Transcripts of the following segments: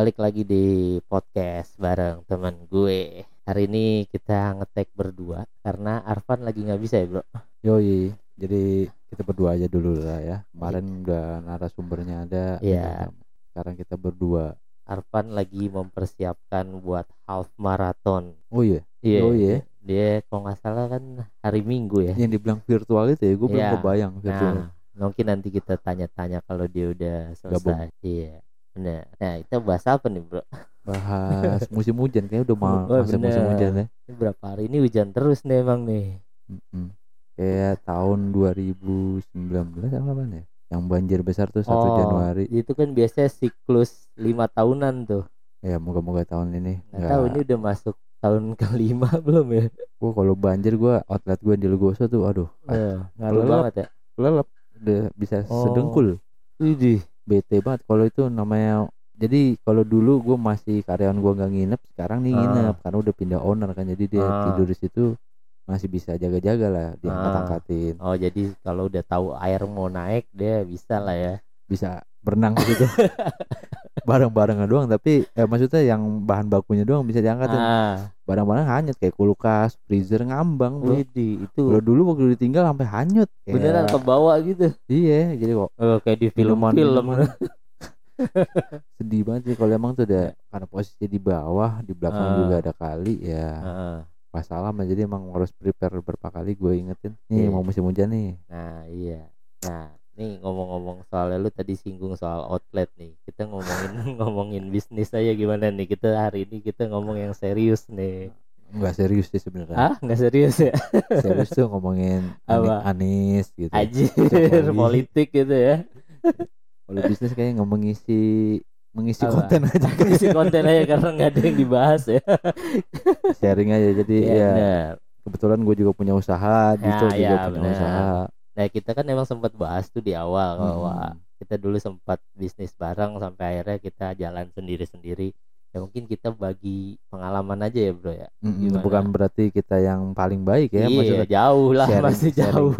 balik lagi di podcast bareng teman gue. Hari ini kita ngetek berdua karena Arfan lagi nggak bisa ya bro. Yoi, jadi kita berdua aja dulu lah ya. Kemarin udah narasumbernya ada. Iya. Sekarang kita berdua. Arfan lagi mempersiapkan buat half marathon. Oh iya, Iya. Oh, iya. Dia kalau nggak salah kan hari Minggu ya. yang dibilang virtual itu ya, gue belum Iya. kebayang virtual. Nah, mungkin nanti kita tanya-tanya kalau dia udah selesai. Iya. Benar. Nah, kita bahas apa nih, Bro? Bahas musim hujan kayaknya udah mau Oh, masuk musim bener. hujan ya. Ini berapa hari ini hujan terus nih emang nih. Mm-mm. Kayak tahun 2019 apa apa ya? Yang banjir besar tuh 1 Oh, Januari. Itu kan biasanya siklus lima tahunan tuh. Ya moga-moga tahun ini Nggak tahu ini udah masuk tahun kelima belum ya? Gua kalau banjir gua outlet gua di Legoso tuh aduh, Eh, ngaruh banget ya. lelep udah bisa Oh. sedengkul. Widih. Bete banget kalau itu namanya jadi kalau dulu gue masih karyawan gue nggak nginep sekarang nih Ah. nginep karena udah pindah owner kan jadi dia Ah. tidur di situ masih bisa jaga-jaga lah diangkat-angkatin Oh, jadi kalau udah tahu air mau naik dia bisa lah ya. bisa berenang gitu barang-barangnya doang tapi eh, maksudnya yang bahan bakunya doang bisa diangkatin Ah, barang-barang hanyut kayak kulkas freezer ngambang bro widih itu kalau dulu waktu ditinggal sampai hanyut Kayak- beneran ke bawah gitu. iya jadi kok Oh, kayak di film-film. minuman. sedih banget sih kalau emang tuh udah karena posisi di bawah di belakang Ah. juga ada kali ya Heeh. masalah jadi emang harus prepare berapa kali gue ingetin nih Iya. mau musim hujan nih Nah, iya. Nah, nih ngomong-ngomong soal lu tadi singgung soal outlet nih. Kita ngomongin ngomongin bisnis aja gimana nih? Kita hari ini kita ngomong yang serius nih. nggak serius sih sebenarnya Ah, nggak serius ya? serius tuh ngomongin Apa? Anis gitu Ajir, Jokowi. politik gitu ya. kalau bisnis kayaknya nggak mengisi mengisi Apa? konten aja Isi konten aja karena nggak ada yang dibahas ya. sharing aja jadi Iya, ya benar. kebetulan gue juga punya usaha Dito Ya, juga ya, punya benar. usaha Nah, kita kan emang sempat bahas tuh di awal bahwa Hmm. kita dulu sempat bisnis bareng sampai akhirnya kita jalan sendiri-sendiri. Ya mungkin kita bagi pengalaman aja ya, Bro ya. Gimana? bukan berarti kita yang paling baik ya iya, maksudnya jauh lah sharing- masih jauh.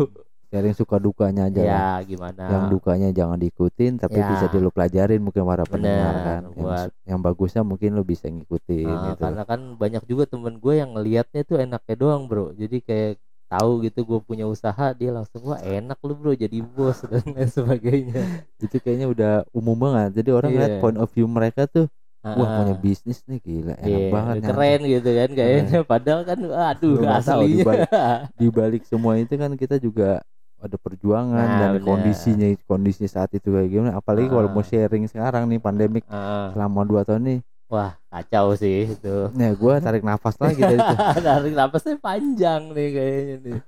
sharing suka dukanya aja lah. Ya, gimana? yang dukanya jangan diikutin tapi Ya. bisa di lu pelajarin mungkin para pendengar kan yang, buat- yang bagusnya mungkin lu bisa ngikutin Ah, gitu karena kan banyak juga temen gue yang ngelihatnya tuh enaknya doang, Bro. Jadi kayak tahu gitu gue punya usaha dia langsung wah enak lu bro jadi bos dan lain sebagainya. Itu kayaknya udah umum banget. Jadi orang Iya. lihat point of view mereka tuh wah Ah, punya bisnis nih gila enak iya, banget keren gitu kan kayaknya. Padahal kan aduh Lu tahu aslinya. dibalik- di balik semua itu kan kita juga ada perjuangan Nah, dan bener. kondisinya kondisi saat itu kayak gimana. Apalagi kalau Ah. mau sharing sekarang nih pandemik Ah, selama dua tahun nih wah kacau sih itu nah gue tarik nafas lagi dari itu tarik napasnya panjang nih kayaknya nih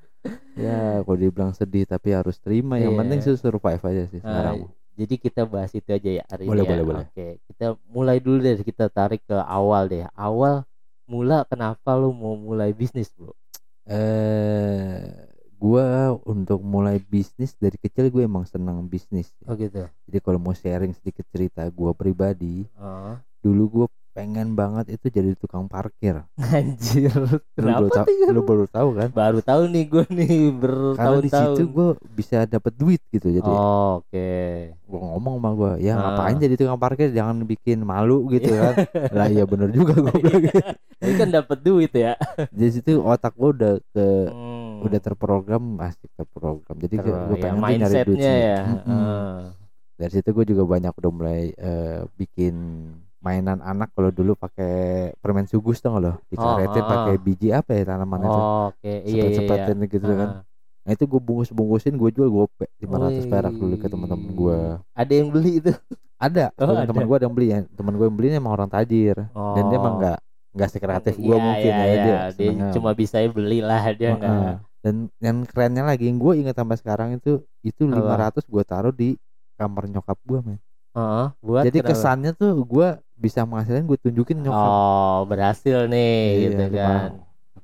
ya kalau dibilang sedih tapi harus terima yang Iya. penting sih survive aja sih sekarang jadi kita bahas itu aja ya hari Boleh, ini ya. boleh, boleh. Oke, kita mulai dulu deh kita tarik ke awal deh. Awal mula kenapa lu mau mulai bisnis, Bro? eh gua untuk mulai bisnis dari kecil gue emang senang bisnis Oh gitu. jadi kalau mau sharing sedikit cerita gua pribadi Oh. Dulu gua pengen banget itu jadi tukang parkir Anjir. lu baru tahu lu baru tahu kan Baru tahu nih gue nih karena di bertahun-tahun. situ gua bisa dapat duit gitu jadi Oh, Oke. gua ngomong sama gua ya Ah. ngapain jadi tukang parkir jangan bikin malu gitu kan lah iya bener juga bilang gitu. Ini kan dapat duit ya. di situ otak gua udah ke Hmm. udah terprogram masih terprogram jadi Ter- gue ya, pengen tuh nyari duit ya. Mm-mm. Ah. dari situ gue juga banyak udah mulai eh, bikin mainan anak kalau dulu pakai permen sugus tuh loh dikaretin Oh, oh, pakai oh. biji apa ya tanaman itu Oh, Oke, iya iya. iya. sepet-sepetin gitu kan Ah. nah itu gue bungkus bungkusin gue jual gope 500 perak dulu ke teman-teman gue Ada yang beli itu. ada Oh, ada. gue ada yang beli ya teman gue yang beli emang orang tajir dan dia emang Oh. nggak nggak sekreatif gue Iya, mungkin iya, ya iya. dia dia senengnya. cuma bisa beli lah dia enggak. dan yang kerennya lagi yang gue ingat sampai sekarang itu itu Apa? 500 gue taruh di kamar nyokap gue men Heeh, buat jadi kenapa? kesannya tuh gue bisa menghasilkan gue tunjukin nyokap Oh, berhasil nih Iya, gitu kan.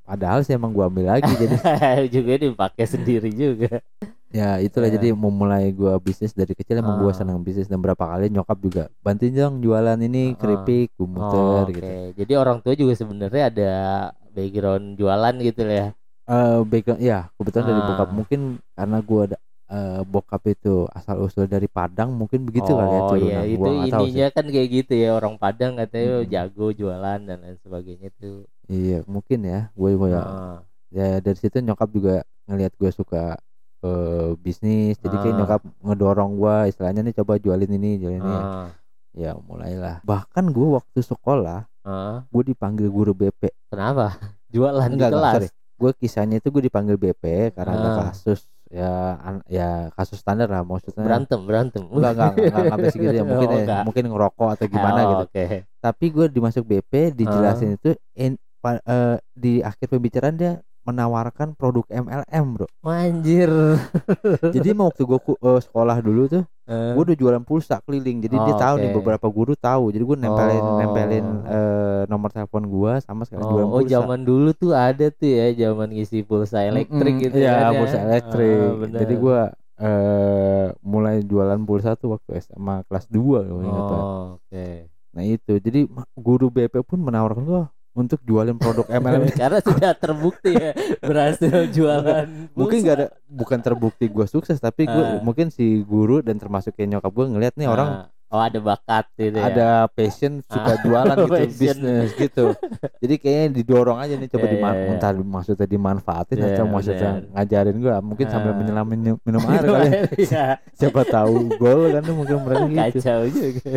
padahal sih emang gue ambil lagi jadi juga dipakai sendiri juga. ya itulah Iya. jadi memulai gue bisnis dari kecil emang gue Ah. senang bisnis dan berapa kali nyokap juga bantuin dong jualan Ah. ini keripik gue Oh, Oke, gitu jadi orang tua juga sebenarnya ada background jualan gitu lah ya. Eh background ya kebetulan dari Ah. bokap mungkin karena gue ada eh, bokap itu asal usul dari Padang mungkin begitu kali ya oh turunan. iya itu ininya kan kayak gitu ya orang Padang katanya Mm-mm. jago jualan dan lain sebagainya tuh Iya mungkin ya. Gue gue ya, Ah, ya dari situ nyokap juga ngelihat gue suka eh, bisnis. Jadi kayak Ah. nyokap ngedorong gue istilahnya nih coba jualin ini jualin ini. ah, Ya mulailah. Bahkan gue waktu sekolah ah. gue dipanggil guru BP. kenapa jualan Enggak, di kelas. Gue kisahnya itu gue dipanggil BP karena ada Ah. kasus ya an- ya kasus standar lah maksudnya. berantem berantem Enggak, enggak, enggak, sampai segitu ya. Mungkin Oh, ya, mungkin ngerokok atau gimana Oh, gitu. oke Tapi gue dimasuk BP dijelasin itu in- pa- eh, di akhir pembicaraan dia menawarkan produk MLM, Bro. Anjir. Jadi waktu gue sekolah dulu tuh, Eh, gue udah jualan pulsa keliling. Jadi dia Oh, tahu nih oke. beberapa guru tahu. Jadi gue nempelin Oh. nempelin eh, nomor telepon gue sama sekali jualan Oh, oh pulsa. zaman dulu tuh ada tuh ya, zaman ngisi pulsa elektrik Mm-mm, gitu Iya, kan ya. pulsa elektrik. Ah, bener. Jadi gua eh mulai jualan pulsa tuh waktu SMA kelas 2 kalau ingat banget. Oh, oke. Nah, itu. Jadi guru BP pun menawarkan gua untuk jualin produk MLM. Karena sudah terbukti ya berhasil jualan. mungkin pulsa. gak ada bukan terbukti gua sukses tapi gua Ah. mungkin si guru dan termasuk kayak nyokap gua ngelihat nih orang Ah, Oh, ada bakat gitu ya. ada passion suka Ah, jualan gitu bisnis gitu jadi kayaknya didorong aja nih coba Iya, diman iya, iya. entah maksudnya dimanfaatin Iya, atau maksudnya bener. ngajarin gua mungkin sambil Ah. menyelam minum, minum air kali ya. Iya, siapa tahu gol kan mungkin mereka gitu kacau juga.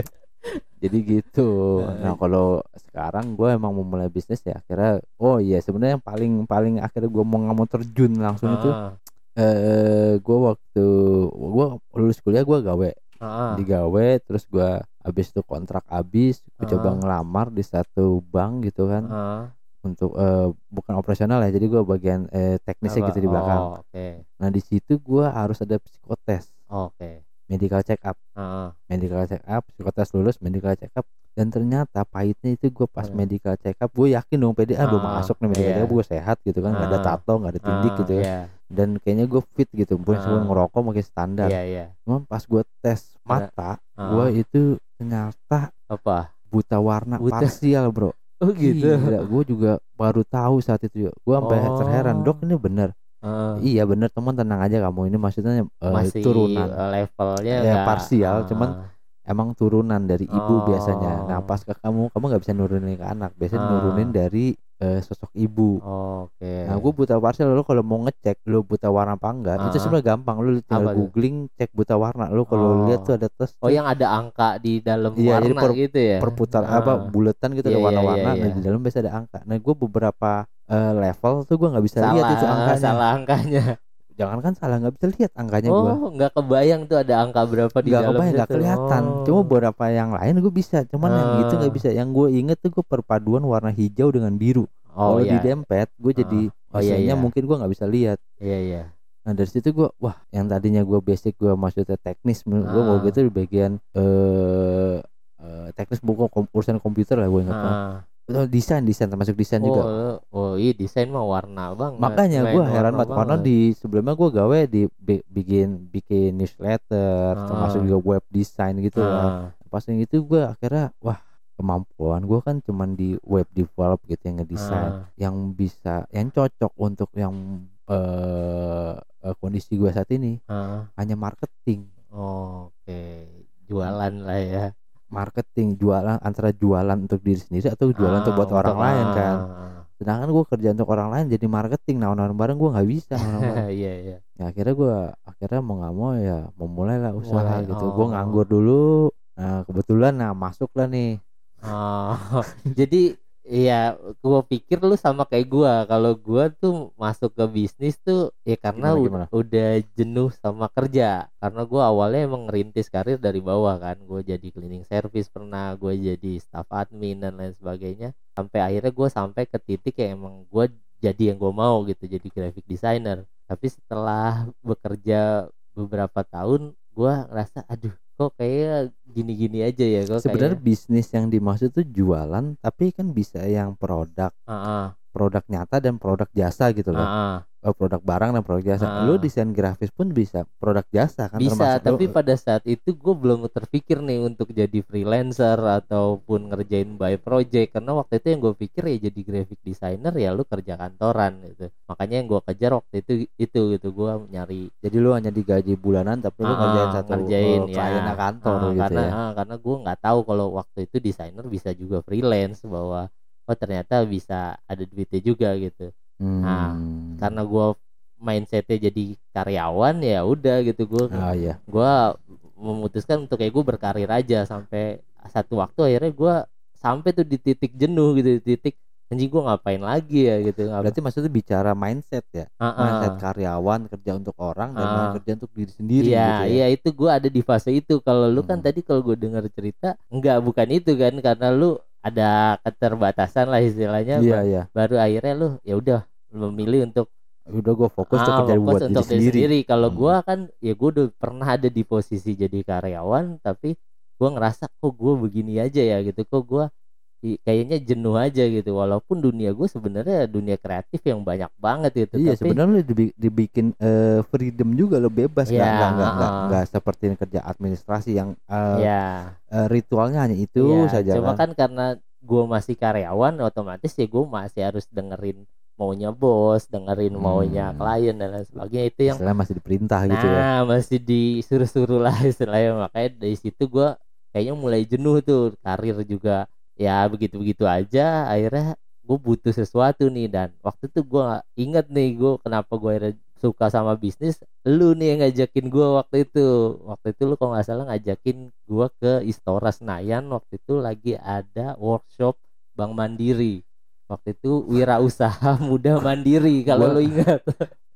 Jadi gitu Ah. nah kalau sekarang gue emang mau mulai bisnis ya akhirnya oh iya sebenarnya yang paling paling akhirnya gue mau nggak mau terjun langsung itu Ah, eh gue waktu gue lulus kuliah gue gawe ah, digawe terus gue habis itu kontrak habis gue coba Ah. ngelamar di satu bank gitu kan ah. untuk eh, bukan operasional ya jadi gue bagian eh, teknisnya Apa? gitu di belakang Oh, Oke. nah di situ gue harus ada psikotes Oke. Medical check up Ah, medical check up psikotes lulus medical check up dan ternyata pahitnya itu gue pas Hmm. medical check up gue yakin dong pede ah gue masuk nih medical iya. check up gue sehat gitu kan nggak ada Ah. tato nggak ada tindik ah, gitu ya Iya, dan kayaknya gue fit gitu pun Ah. sebelum ngerokok makin standar iya, iya. cuman pas gue tes mata Ah, gue itu ternyata apa? buta warna Buta. parsial bro Oh gitu. gue juga baru tahu saat itu gue sampai Oh. terheran dok ini bener Ah, iya bener teman tenang aja kamu ini maksudnya eh, masih turunan eh, levelnya Ya, parsial, ah, cuman emang turunan dari ibu Oh. biasanya. Nah pas ke kamu, kamu nggak bisa nurunin ke anak. Biasanya Ah. nurunin dari eh, sosok ibu. Oh, Oke. Nah gue buta parsial lo kalau mau ngecek lo buta warna apa enggak itu Ah. sebenarnya gampang lo tinggal Apa googling cek buta warna lo kalau Oh. lihat tuh ada tes Oh yang ada angka di dalam Iya, jadi warna per- gitu ya? perputar Ah. apa buletan gitu Iya, ada iya, warna-warna iya, nah iya. di dalam biasa ada angka nah gue beberapa eh, level tuh gue nggak bisa lihat itu angkanya salah angkanya. jangan kan salah nggak bisa lihat angkanya gue Oh, nggak kebayang tuh ada angka berapa di dalam kebayang nggak kelihatan Oh. cuma beberapa yang lain gue bisa cuman yang itu nggak Ah. bisa yang gue inget tuh gue perpaduan warna hijau dengan biru Oh kalau iya. di dempet gue jadi Oh, iya, iya. mungkin gue nggak bisa lihat Iya, iya. nah dari situ gue wah yang tadinya gue basic gue maksudnya teknis gue mau Ah. gitu di bagian eh eh, teknis buku kom, urusan komputer lah gue ingat. Ah. Oh, desain desain termasuk desain Oh, juga oh, iya desain mah warna banget. makanya gue heran banget karena di sebelumnya gue gawe di bi- bikin bikin newsletter Ah. termasuk juga web design gitu Ah. kan pas yang itu gue akhirnya wah kemampuan gue kan cuman di web develop gitu yang ngedesain Ah. yang bisa yang cocok untuk yang eh eh, kondisi gue saat ini Ah. hanya marketing Oke, jualan lah ya. Marketing jualan antara jualan untuk diri sendiri atau jualan untuk Ah, buat orang lain ah. kan sedangkan gue kerja untuk orang lain jadi marketing nah orang bareng gue nggak bisa. Iya, iya. ya akhirnya gue akhirnya mau nggak mau ya memulai lah usaha Mulai, gitu oh. gue nganggur dulu nah kebetulan nah masuk lah nih Oh, jadi Iya, gua pikir lu sama kayak gua. Kalau gua tuh masuk ke bisnis tuh ya karena Gimana, gimana? udah jenuh sama kerja. Karena gua awalnya emang ngerintis karir dari bawah kan. Gua jadi cleaning service pernah, gua jadi staff admin dan lain sebagainya. Sampai akhirnya gua sampai ke titik yang emang gua jadi yang gua mau gitu, jadi graphic designer. Tapi setelah bekerja beberapa tahun, gua ngerasa aduh, kok kayak gini-gini aja ya kok sebenarnya kayak bisnis yang dimaksud tuh jualan tapi kan bisa yang produk. Heeh, produk nyata dan produk jasa gitu loh eh, produk barang dan produk jasa. Ah. Lu desain grafis pun bisa produk jasa kan bisa tapi lu- pada saat itu gue belum terpikir nih untuk jadi freelancer ataupun ngerjain by project karena waktu itu yang gue pikir ya jadi graphic designer ya lu kerja kantoran gitu makanya yang gue kejar waktu itu itu gitu gue nyari jadi lu hanya digaji bulanan tapi lu Ah, ngerjain satu ngerjain, klien ya. kantor Ah, gitu karena ya. ah, karena gue nggak tahu kalau waktu itu desainer bisa juga freelance bahwa oh ternyata bisa ada duitnya juga gitu Nah, Hmm. karena gue mindsetnya jadi karyawan ya udah gitu gue Ah iya. gua memutuskan untuk kayak gue berkarir aja sampai satu waktu akhirnya gua sampai tuh di titik jenuh gitu di titik anjing gua ngapain lagi ya gitu ngapa Berarti maksudnya bicara mindset ya. Ah, ah. Mindset karyawan kerja untuk orang dan mau kerja untuk diri sendiri Iya, gitu ya. iya itu gua ada di fase itu. Kalau lu kan Hmm. tadi kalau gue dengar cerita, enggak bukan itu kan karena lu ada keterbatasan lah istilahnya. Iya ba- iya. Baru akhirnya lu ya udah memilih untuk Udah gue fokus ah, kerja fokus buat diri untuk diri sendiri. sendiri. Kalau Hmm. gua kan ya gua udah pernah ada di posisi jadi karyawan tapi gua ngerasa kok gua begini aja ya gitu. Kok gua i- kayaknya jenuh aja gitu. Walaupun dunia gue sebenarnya dunia kreatif yang banyak banget gitu. Iya tapi sebenarnya dibi- dibikin eh, freedom juga lo bebas Iya, nggak nggak nggak nggak ah. nggak seperti kerja administrasi yang eh, ya eh, ritualnya hanya itu Iya, saja Cuma kan. kan karena gue masih karyawan, otomatis ya gue masih harus dengerin maunya bos, dengerin maunya Hmm. klien dan lain sebagainya itu yang Istilahnya masih diperintah gitu ya. nah masih disuruh-suruh lah istilahnya makanya dari situ gue kayaknya mulai jenuh tuh karir juga ya begitu-begitu aja akhirnya gue butuh sesuatu nih dan waktu itu gue inget nih gue kenapa gue akhirnya suka sama bisnis lu nih yang ngajakin gue waktu itu. Waktu itu lu kalau nggak salah ngajakin gue ke Istora Senayan waktu itu lagi ada workshop Bank Mandiri. Waktu itu wirausaha muda mandiri kalau lu ingat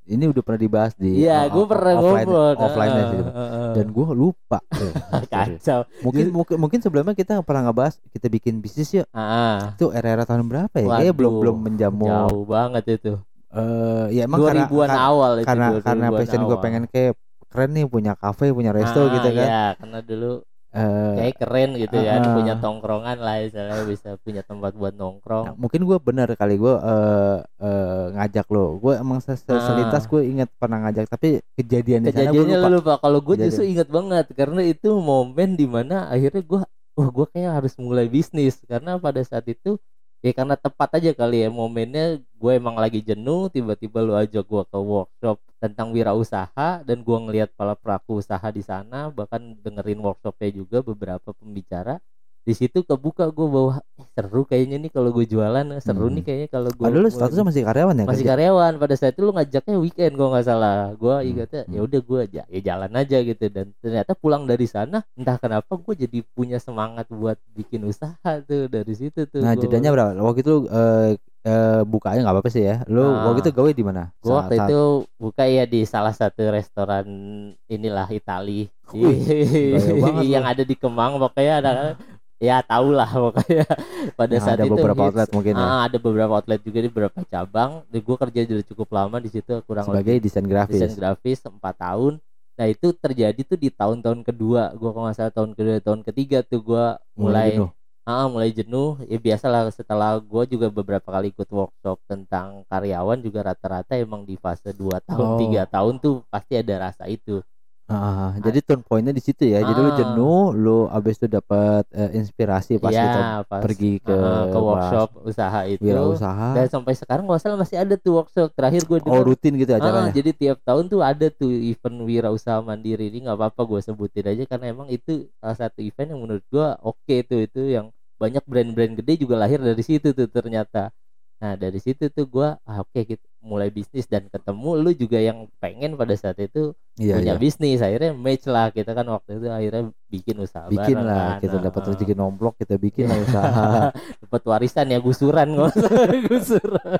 Ini udah pernah dibahas di iya eh, gue pernah offline, ngobrol offline Heeh, sih. heeh. dan gue lupa. Kacau mungkin mungkin mungkin sebelumnya kita pernah ngebahas kita bikin bisnis yuk. ah Itu era-era tahun berapa ya? Kayaknya belum belum menjamu. jauh banget itu Eh, ya emang karena 2000-an kar- awal itu karena 2000-an karena passion gue pengen kayak keren nih punya kafe punya resto Ah, gitu kan. iya, karena dulu Eh, kayak keren gitu kan ah. punya tongkrongan lah istilahnya bisa punya tempat buat Nah, nongkrong mungkin gue bener kali gue eh, eh, ngajak lo. Gue emang Ah. selintas gue inget pernah ngajak, tapi kejadian di sana gue kejadiannya lupa. lu lupa kalau gue justru inget banget karena itu momen di mana akhirnya gue wah gue kayak harus mulai bisnis karena pada saat itu ya karena tepat aja kali ya momennya gue emang lagi jenuh tiba-tiba lu ajak gue ke workshop tentang wirausaha dan gue ngelihat para pelaku usaha di sana bahkan dengerin workshopnya juga beberapa pembicara di situ kebuka gue bahwa eh, seru kayaknya nih kalau gue jualan seru Hmm. nih kayaknya kalau gue Padahal lu mulai statusnya masih karyawan ya? masih kerja? karyawan pada saat itu lu ngajaknya weekend gua nggak salah gua Hmm, ingatnya hmm. ya udah gua aja ya jalan aja gitu dan ternyata pulang dari sana entah kenapa gua jadi punya semangat buat bikin usaha tuh dari situ tuh Nah, gua- jedanya berapa? Waktu itu eh eh, bukanya nggak apa-apa sih ya. Lu Ah. waktu itu gawe di mana? gua waktu Saat- itu buka ya di salah satu restoran inilah Itali Wih, yang ada di Kemang pokoknya ada ya tau lah pokoknya pada Nah, saat ada itu beberapa hits. outlet mungkin ya. Ah, ada beberapa outlet juga di beberapa cabang. Dan gue kerja juga cukup lama di situ kurang sebagai lebih desain grafis. desain grafis 4 tahun. Nah itu terjadi tuh di tahun-tahun kedua. Gue kalau nggak salah tahun kedua, tahun ketiga tuh gue mulai jenuh. ah mulai jenuh. Ya biasalah setelah gue juga beberapa kali ikut workshop tentang karyawan juga rata-rata emang di fase 2 tahun, Oh. tiga tahun tuh pasti ada rasa itu. Ah, jadi turn pointnya di situ ya. Jadi lu Ah. jenuh, lu abis itu dapat eh, inspirasi pas kita Iya, pas pergi ke ah, ke workshop usaha itu. wirausaha. Dan sampai sekarang nggak salah masih ada tuh workshop terakhir gue Oh rutin gitu Ah, acaranya. jadi tiap tahun tuh ada tuh event wirausaha mandiri ini nggak apa-apa gue sebutin aja karena emang itu salah satu event yang menurut gue oke tuh itu yang banyak brand-brand gede juga lahir dari situ tuh ternyata. Nah dari situ tuh gue ah, oke kita mulai bisnis dan ketemu lu juga yang pengen pada saat itu Iya, punya iya. bisnis akhirnya match lah kita kan waktu itu akhirnya bikin usaha Bikin lah, kan. kita dapat rezeki nomplok, kita bikin lah Iya. usaha. dapat warisan ya gusuran usah gusuran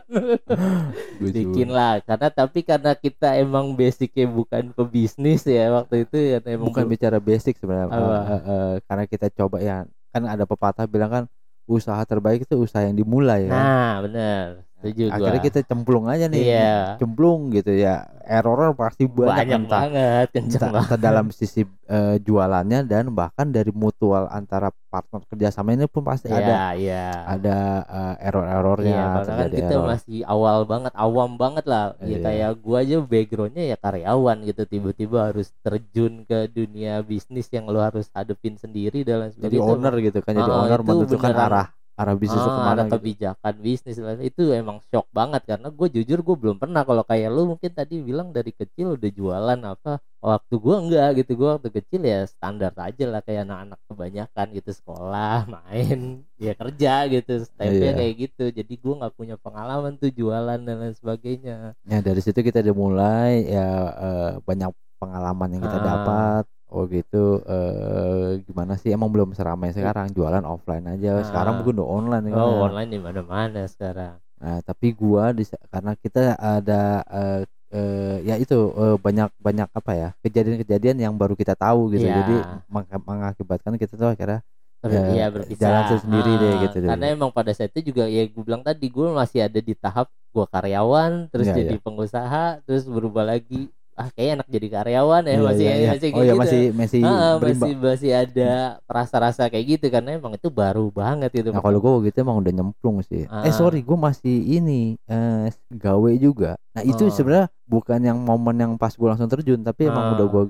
bikin lah karena tapi karena kita emang basicnya bukan pebisnis ya waktu itu ya emang Bukan belum- bicara basic sebenarnya. Eh, eh, karena kita coba ya, kan ada pepatah bilang kan usaha terbaik itu usaha yang dimulai ya. nah bener setuju gua. akhirnya kita cemplung aja nih Iya. cemplung gitu ya error pasti banyak, banyak entah, banget entah, banget entah dalam sisi eh, jualannya dan bahkan dari mutual antara partner kerjasama ini pun pasti ada Iya, iya. ada eh, error-errornya Iya, karena kan kita error. masih awal banget, awam banget lah. Ya Iya. kayak gua aja backgroundnya ya karyawan gitu, tiba-tiba harus terjun ke dunia bisnis yang lo harus hadepin sendiri dan lain jadi sebagainya. owner gitu kan jadi Ah, owner itu menentukan beneran- arah arah bisnis Ah, ke mana ada gitu. kebijakan bisnis itu emang shock banget karena gue jujur gue belum pernah kalau kayak lu mungkin tadi bilang dari kecil udah jualan apa waktu gue enggak gitu gue waktu kecil ya standar aja lah kayak anak-anak kebanyakan gitu sekolah main ya kerja gitu stepnya Iya. kayak gitu jadi gue nggak punya pengalaman tuh jualan dan lain sebagainya Ya dari situ kita udah mulai ya eh, banyak pengalaman yang kita Ah. dapat. Oh gitu eh gimana sih emang belum seramai sekarang jualan offline aja. Sekarang Ah. mungkin udah online kan. oh ya. online di mana-mana sekarang Nah, tapi gua di karena kita ada eh, eh, ya itu eh, banyak banyak apa ya kejadian-kejadian yang baru kita tahu gitu. Iya. Jadi meng- mengakibatkan kita tuh akhirnya Ber- Ya, iya berpisah jalan sendiri deh Ah, gitu dulu. karena emang pada saat itu juga ya gue bilang tadi gue masih ada di tahap gue karyawan terus Iya, jadi pengusaha terus berubah lagi ah kayak enak jadi karyawan ya Iya, masih iya, iya. masih oh ya gitu. masih masih Ah, masih masih ada rasa-rasa kayak gitu karena emang itu baru banget itu Nah kalau gue gitu emang udah nyemplung sih. Eh Ah. sorry gue masih ini eh gawe juga. Nah itu Oh. sebenarnya bukan yang momen yang pas gue langsung terjun, tapi emang Ah. udah gue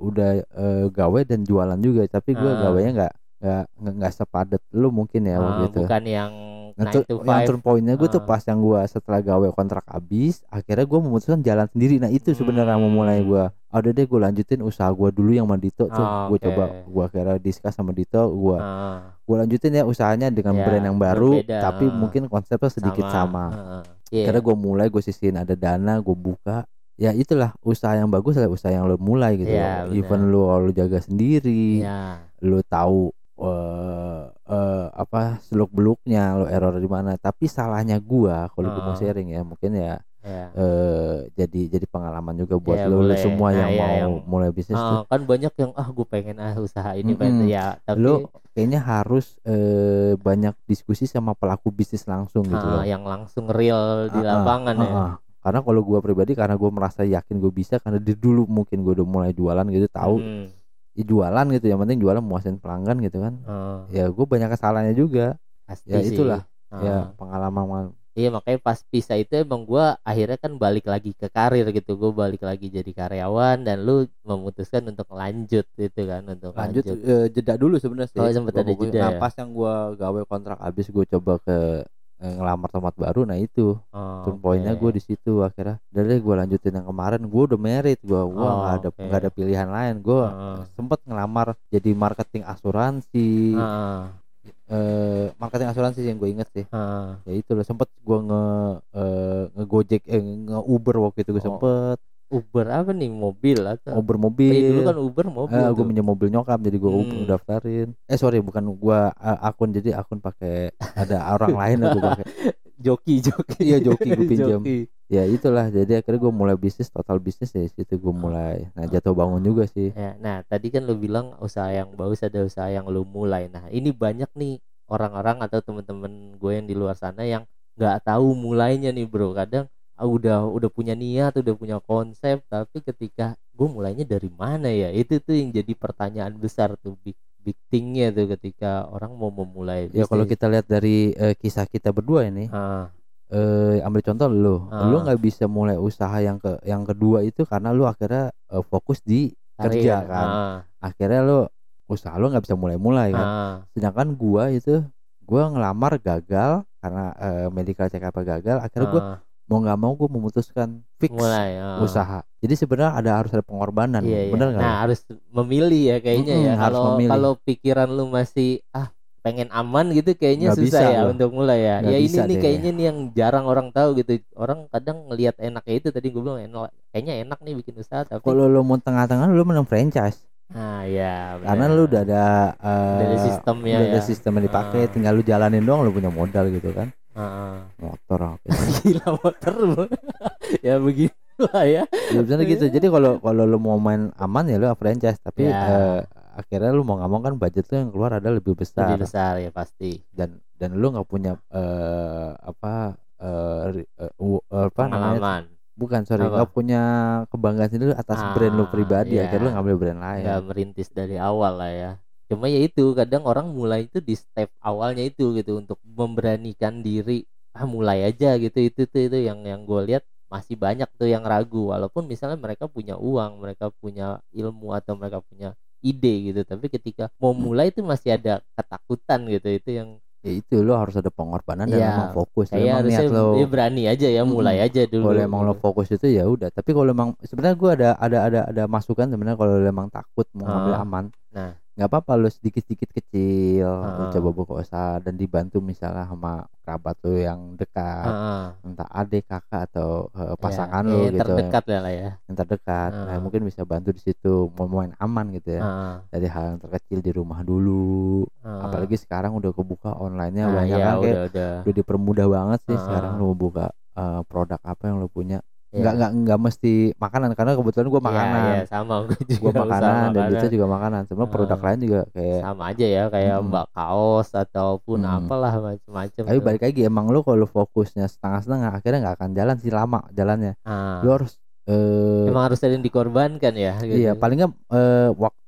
udah eh, gawe dan jualan juga. Tapi gue Ah. gawenya nggak nggak nggak- sepadet lu mungkin ya Ah, waktu itu. bukan yang Nah, 9 tuh- to yang 5 turn pointnya gue tuh Ah. pas yang gue setelah gawe kontrak habis, akhirnya gue memutuskan jalan sendiri. Nah itu sebenarnya Hmm. memulai gue. Oh, udah deh gue lanjutin usaha gue dulu yang sama Dito tuh. Ah, gue coba gue akhirnya discuss sama Dito, gue Ah, gue lanjutin ya usahanya dengan Ya, brand yang baru berbeda. tapi mungkin konsepnya sedikit sama, Ah, iya. karena gue mulai gue sisihin ada dana gue buka ya itulah usaha yang bagus adalah usaha yang lo mulai gitu loh. even lo lo jaga sendiri Iya. lo tahu eh eh, apa seluk beluknya lo error di mana tapi salahnya gua kalau gue mau Ah. sharing ya mungkin ya Iya. eh jadi jadi pengalaman juga buat Iya, lo, lo semua Nah, yang iya, mau yang- mulai bisnis tuh Ah, kan banyak yang ah gue pengen ah usaha ini pengen Mm-mm. ya tapi lo kayaknya harus eh, banyak diskusi sama pelaku bisnis langsung gitu ah, loh. yang langsung real di lapangan ah, ya ah. Karena kalau gua pribadi karena gue merasa yakin gue bisa karena dari dulu mungkin gue udah mulai jualan gitu tahu Hmm, ya jualan gitu yang penting jualan muasin pelanggan gitu kan. ah, Ya gue banyak kesalahannya juga. pasti Ya, sih. itulah. Ah, Ya pengalaman iya makanya pas pisah itu emang gua akhirnya kan balik lagi ke karir gitu gue balik lagi jadi karyawan dan lu memutuskan untuk lanjut gitu kan untuk lanjut lanjut, eh, jeda dulu sebenarnya sih. Oh, sempet Gua ada jeda Nah, ya? pas yang gua gawe kontrak habis gue coba ke ngelamar tempat baru nah itu. Oh, turn pointnya oke. gue di situ akhirnya. Dari gue lanjutin yang kemarin. Gue udah merit gue gua Oh, nggak ada oke. nggak ada pilihan lain. Gue Ah. sempet ngelamar jadi marketing asuransi. Eh marketing asuransi yang gue inget sih. Ah. ya itu loh sempet gue nge eh, ngegojek eh, nge Uber waktu itu gue Oh, sempet Uber apa nih mobil atau Uber mobil dulu kan Uber mobil Eh, gue minjem mobil nyokap jadi gue Hmm. daftarin eh sorry bukan gue akun jadi akun pakai ada orang lain gue pakai joki joki Iya, joki gua pinjam. Joki. ya itulah jadi akhirnya gue mulai bisnis total bisnis dari situ gue mulai nah jatuh bangun juga sih Ya, nah tadi kan lu bilang usaha yang bagus ada usaha yang lu mulai. Nah ini banyak nih orang-orang atau temen-temen gue yang di luar sana yang nggak tahu mulainya nih bro. Kadang udah udah punya niat, udah punya konsep, tapi ketika gue mulainya dari mana ya? Itu tuh yang jadi pertanyaan besar tuh big big thingnya tuh ketika orang mau memulai. ya kalau bisnis. kita lihat dari eh, kisah kita berdua ini Ah, eh, ambil contoh lu Ah. lu nggak bisa mulai usaha yang ke yang kedua itu karena lu akhirnya eh, fokus di kerja karir. kan Ah, akhirnya lu usaha lu nggak bisa mulai-mulai kan ah, sedangkan gua itu gua ngelamar gagal karena eh, medical check up gagal akhirnya gua ah, mau nggak mau gua memutuskan fix mulai ah. usaha jadi sebenarnya ada harus ada pengorbanan Iya, iya. bener nggak Nah, harus memilih ya kayaknya Mm-mm, ya. Kalau pikiran lu masih ah pengen aman gitu kayaknya Nggak susah bisa ya gua. untuk mulai ya. Nggak ya ini nih kayaknya nih yang jarang orang tahu gitu. Orang kadang ngelihat enaknya itu tadi gue bilang enak kayaknya enak nih bikin usaha tapi kalau lu mau tengah-tengah lu menang franchise nah ya karena benar. lu udah ada eh, Udah ada sistemnya udah ada ya. sistem yang dipakai Ah. tinggal lu jalanin doang lu punya modal gitu kan Heeh. motor apa gila motor lu. ya begitulah ya. ya misalnya gitu jadi kalau kalau lu mau main aman ya lu franchise tapi Ya. eh, akhirnya lu mau mau kan budget lu yang keluar ada lebih besar Lebih besar ya pasti. dan dan lu nggak punya eh, apa eh, ri- eh, u- eh, apa namanya bukan sorry nggak punya kebanggaan sendiri atas brand lu Ah, pribadi iya. akhirnya lu ngambil brand lain nggak merintis dari awal lah ya cuma ya itu kadang orang mulai itu di step awalnya itu gitu untuk memberanikan diri ah mulai aja gitu. Itu tuh itu yang yang gue lihat masih banyak tuh yang ragu. Walaupun misalnya mereka punya uang mereka punya ilmu atau mereka punya ide gitu tapi ketika mau mulai itu masih ada ketakutan gitu. Itu yang ya itu lu harus ada pengorbanan dan Iya, emang fokus. Kayak emang niat lo ya berani aja ya mulai Mm-mm. aja dulu. Kalau emang lo fokus itu ya udah. Tapi kalau emang sebenarnya gua ada ada ada ada masukan sebenarnya kalau lo emang takut mau ngambil Ah, aman. Nah. Nggak apa-apa lo sedikit sedikit kecil Ah. coba buka usaha dan dibantu misalnya sama kerabat lo yang dekat Heeh. entah adik kakak atau Ya, pasangan ya, lo yang gitu terdekat lah lah ya yang terdekat nah Ah. mungkin bisa bantu di situ mau main aman gitu ya Heeh, dari hal yang terkecil di rumah dulu heeh. apalagi sekarang udah kebuka online-nya Nah, banyak ya, kan udah udah udah dipermudah banget sih Ah. sekarang lo buka eh, produk apa yang lo punya Ya. nggak nggak nggak mesti makanan karena kebetulan gua Iya, makanan iya, sama gue juga gua usaha makanan dan makanan. Dita juga makanan cuma produk Ah. lain juga kayak sama aja ya kayak Mm-mm. mbak kaos ataupun Mm. apalah macam-macam tapi tuh. balik lagi emang lo kalau fokusnya setengah-setengah akhirnya nggak akan jalan sih lama jalannya Ah, lo harus eh emang harus ada yang dikorbankan ya gitu. iya paling nggak eh, waktu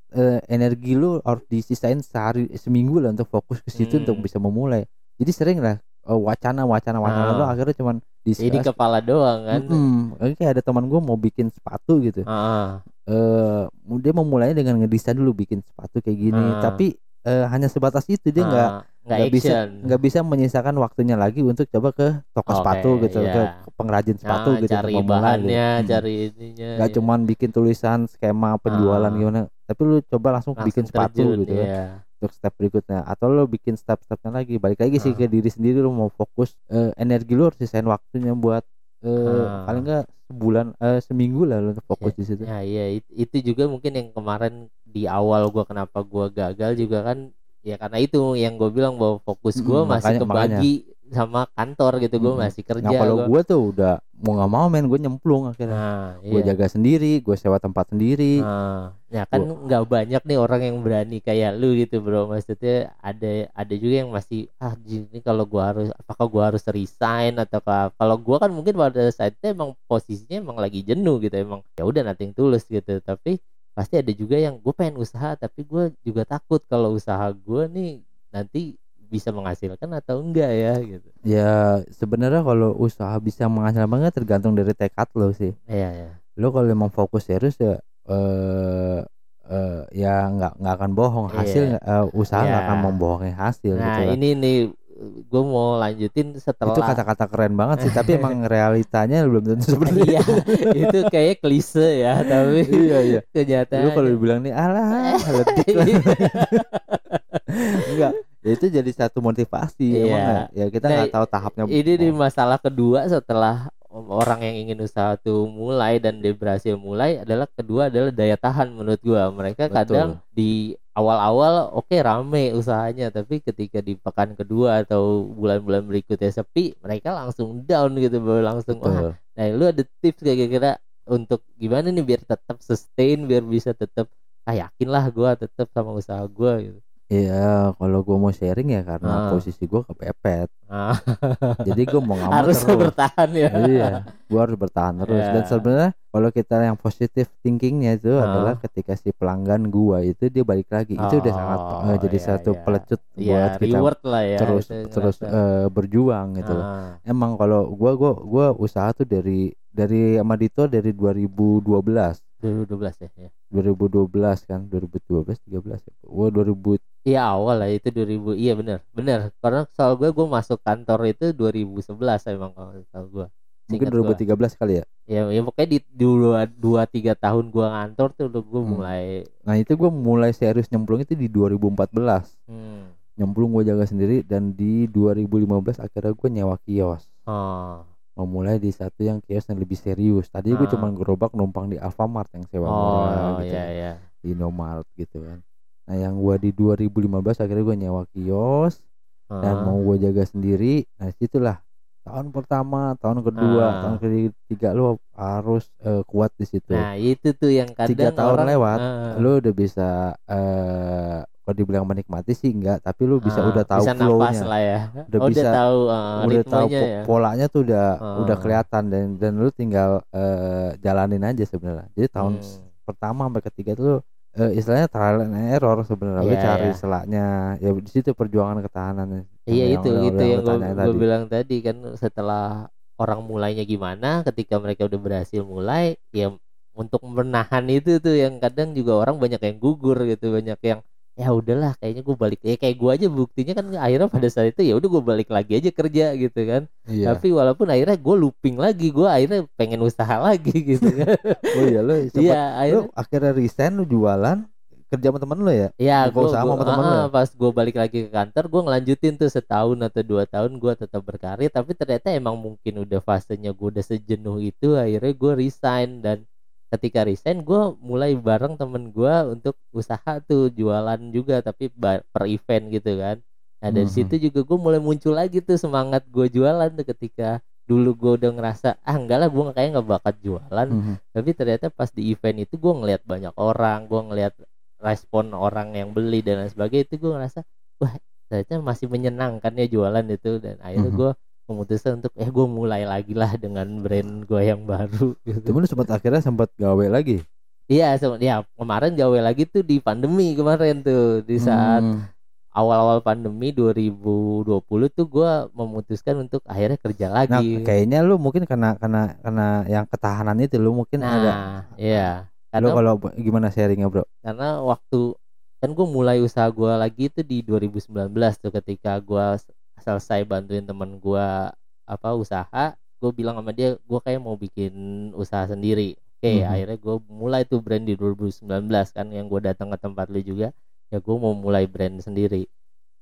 energi lo harus disisain sehari seminggu lah untuk fokus ke situ Hmm. untuk bisa memulai jadi sering lah eh, wacana wacana wacana Ah. lo akhirnya cuman di Jadi kepala doang kan Mm-mm. kayak ada teman gue mau bikin sepatu gitu Ah, eh dia memulainya dengan ngedesain dulu bikin sepatu kayak gini Ah. tapi eh, hanya sebatas itu dia nggak ah, nggak bisa nggak bisa menyisakan waktunya lagi untuk coba ke toko Oke, sepatu gitu iya. ke pengrajin sepatu Ah, gitu cari gitu. bahannya Hmm. cari ininya nggak ya. cuman bikin tulisan skema penjualan Ah. gimana tapi lu coba langsung, Langsung bikin sepatu terjun, gitu ya iya. Untuk step berikutnya atau lu bikin step-stepnya lagi balik lagi sih ke diri sendiri lu mau fokus eh, energi lu harus sisain waktunya buat eh, Ah. paling nggak sebulan eh, seminggu lah lu untuk fokus di situ Ya iya it- itu juga mungkin yang kemarin di awal gua kenapa gua gagal juga kan ya karena itu yang gue bilang bahwa fokus gua Mm-mm, masih makanya- makanya. Sama kantor gitu gue Mm-mm. masih kerja Nah kalau gue tuh udah mau nggak mau men gue nyemplung akhirnya. nah Gue iya. jaga sendiri, gue sewa tempat sendiri. Nah, ya kan nggak banyak nih orang yang berani kayak lu gitu bro maksudnya ada ada juga yang masih ah ini kalau gua harus apakah gua harus resign atau kalau gua kan mungkin pada saat itu emang posisinya emang lagi jenuh gitu emang ya udah nothing tulus gitu tapi pasti ada juga yang gue pengen usaha tapi gue juga takut kalau usaha gue nih nanti bisa menghasilkan atau enggak ya gitu Ya sebenarnya kalau usaha bisa menghasilkan banget tergantung dari tekad lo sih. iya ya Lo kalau emang fokus serius ya eh eh, ya nggak nggak akan bohong hasil Iya. eh, usaha nggak Iya. akan membohongi hasil nah gitu kan. ini nih gue mau lanjutin setelah Itu kata-kata keren banget sih, tapi emang realitanya belum tentu seperti iya itu. itu kayak klise ya tapi iya iya. kenyataan Lu kalau dibilang nih alah ledik lah. Enggak. Ya itu jadi satu motivasi Iya. emang ya kita Nah, nggak tahu tahapnya ini di masalah kedua setelah orang yang ingin usaha tuh mulai dan dia berhasil mulai adalah kedua adalah daya tahan menurut gua mereka Betul. kadang di awal-awal oke rame usahanya tapi ketika di pekan kedua atau bulan-bulan berikutnya sepi mereka langsung down gitu baru langsung wah Betul. nah lu ada tips kayak kira-kira untuk gimana nih biar tetap sustain biar bisa tetap ah yakin lah gua tetap sama usaha gua gitu Iya, kalau gue mau sharing ya karena Ah. posisi gue kepepet. Ah, Jadi gue mau nggak harus terus. bertahan ya iya, gue harus bertahan terus. Dan Ya. sebenarnya kalau kita yang positif thinkingnya itu Ah. adalah ketika si pelanggan gua itu dia balik lagi, itu udah sangat Oh, eh, jadi iya, satu iya. pelecut Iya, buat kita lah ya terus itu terus eh, berjuang gitu. loh. Ah, Emang kalau gua gua gua usaha tuh dari dari sama Dito dari 2012. 2012 ya, ya 2012 kan 2012 13 ya. Gua 2000 Iya awal lah itu 2000 iya benar benar karena soal gue gue masuk kantor itu 2011 emang kalau tahu gue mungkin Seingat gua. 2013 kali ya. ya, ya pokoknya di dua dua tiga tahun gue ngantor tuh udah gue Hmm. mulai Nah, itu gua mulai serius nyemplung itu di 2014. hmm. Nyemplung gua jaga sendiri dan di 2015 akhirnya gua nyewa kios. oh Memulai di satu yang kios yang lebih serius. Tadi Ah. cuma gerobak numpang di Alfamart yang sewa oh murah gitu. iya iya Di Indomaret gitu kan. Nah, yang gua di 2015 akhirnya gua nyewa kios dan Ah. mau gue jaga sendiri nah situlah tahun pertama tahun kedua Ah. tahun ketiga lu harus eh, kuat di situ nah itu tuh yang kadang Tiga tahun orang lewat, ah, lu udah bisa eh kalau dibilang menikmati sih enggak tapi lu bisa Ah, udah tahu flow-nya lah ya Udah Oh, bisa- tahu uh, udah tahu po- ya polanya tuh udah udah Ah. kelihatan dan dan lu tinggal eh, jalanin aja sebenarnya jadi tahun Hmm. pertama sampai ketiga tuh eh, istilahnya trial and error sebenarnya Iya, cari iya. selaknya ya di situ perjuangan ketahanannya Iya Yang- itu yang- itu yang yang gue tadi. bilang tadi kan setelah orang mulainya gimana ketika mereka udah berhasil mulai ya untuk menahan itu tuh yang kadang juga orang banyak yang gugur gitu banyak yang ya udahlah kayaknya gue balik ya kayak gue aja buktinya kan akhirnya pada saat itu ya udah gue balik lagi aja kerja gitu kan iya tapi walaupun akhirnya gue looping lagi gue akhirnya pengen usaha lagi gitu kan oh iya sempet iya akhirnya akhirnya resign lu jualan kerja sama temen lu ya Ya, Buka gua, usaha gua- sama temen lu ah, ya? pas gue balik lagi ke kantor, gue ngelanjutin tuh setahun atau dua tahun gue tetap berkarir. Tapi ternyata emang mungkin udah fasenya gue udah sejenuh itu, akhirnya gue resign dan ketika resign gue mulai bareng temen gue untuk usaha tuh jualan juga, tapi per event gitu kan. Nah dari Mhm. situ juga gue mulai muncul lagi tuh semangat gue jualan tuh ketika dulu gue udah ngerasa ah enggak lah gue kayaknya nggak bakat jualan Mhm. tapi ternyata pas di event itu gue ngelihat banyak orang gue ngelihat respon orang yang beli dan lain sebagainya itu gue ngerasa wah ternyata masih menyenangkan ya jualan itu dan akhirnya Mhm. gue memutuskan untuk eh gue mulai lagi lah dengan brand gue yang baru gitu. Cuman lu sempat akhirnya sempat gawe lagi Iya, se- ya kemarin gawe lagi tuh di pandemi kemarin tuh di saat Hmm. awal-awal pandemi 2020 tuh gue memutuskan untuk akhirnya kerja Nah, lagi. kayaknya lu mungkin karena karena karena yang ketahanan itu lu mungkin nah, ada iya. lu Karena kalau gimana sharingnya bro? karena waktu kan gue mulai usaha gue lagi itu di 2019 tuh ketika gue selesai bantuin temen gue apa usaha gue bilang sama dia gue kayak mau bikin usaha sendiri oke Mhm. akhirnya gue mulai tuh brand di 2019 kan yang gue datang ke tempat lu juga ya gue mau mulai brand sendiri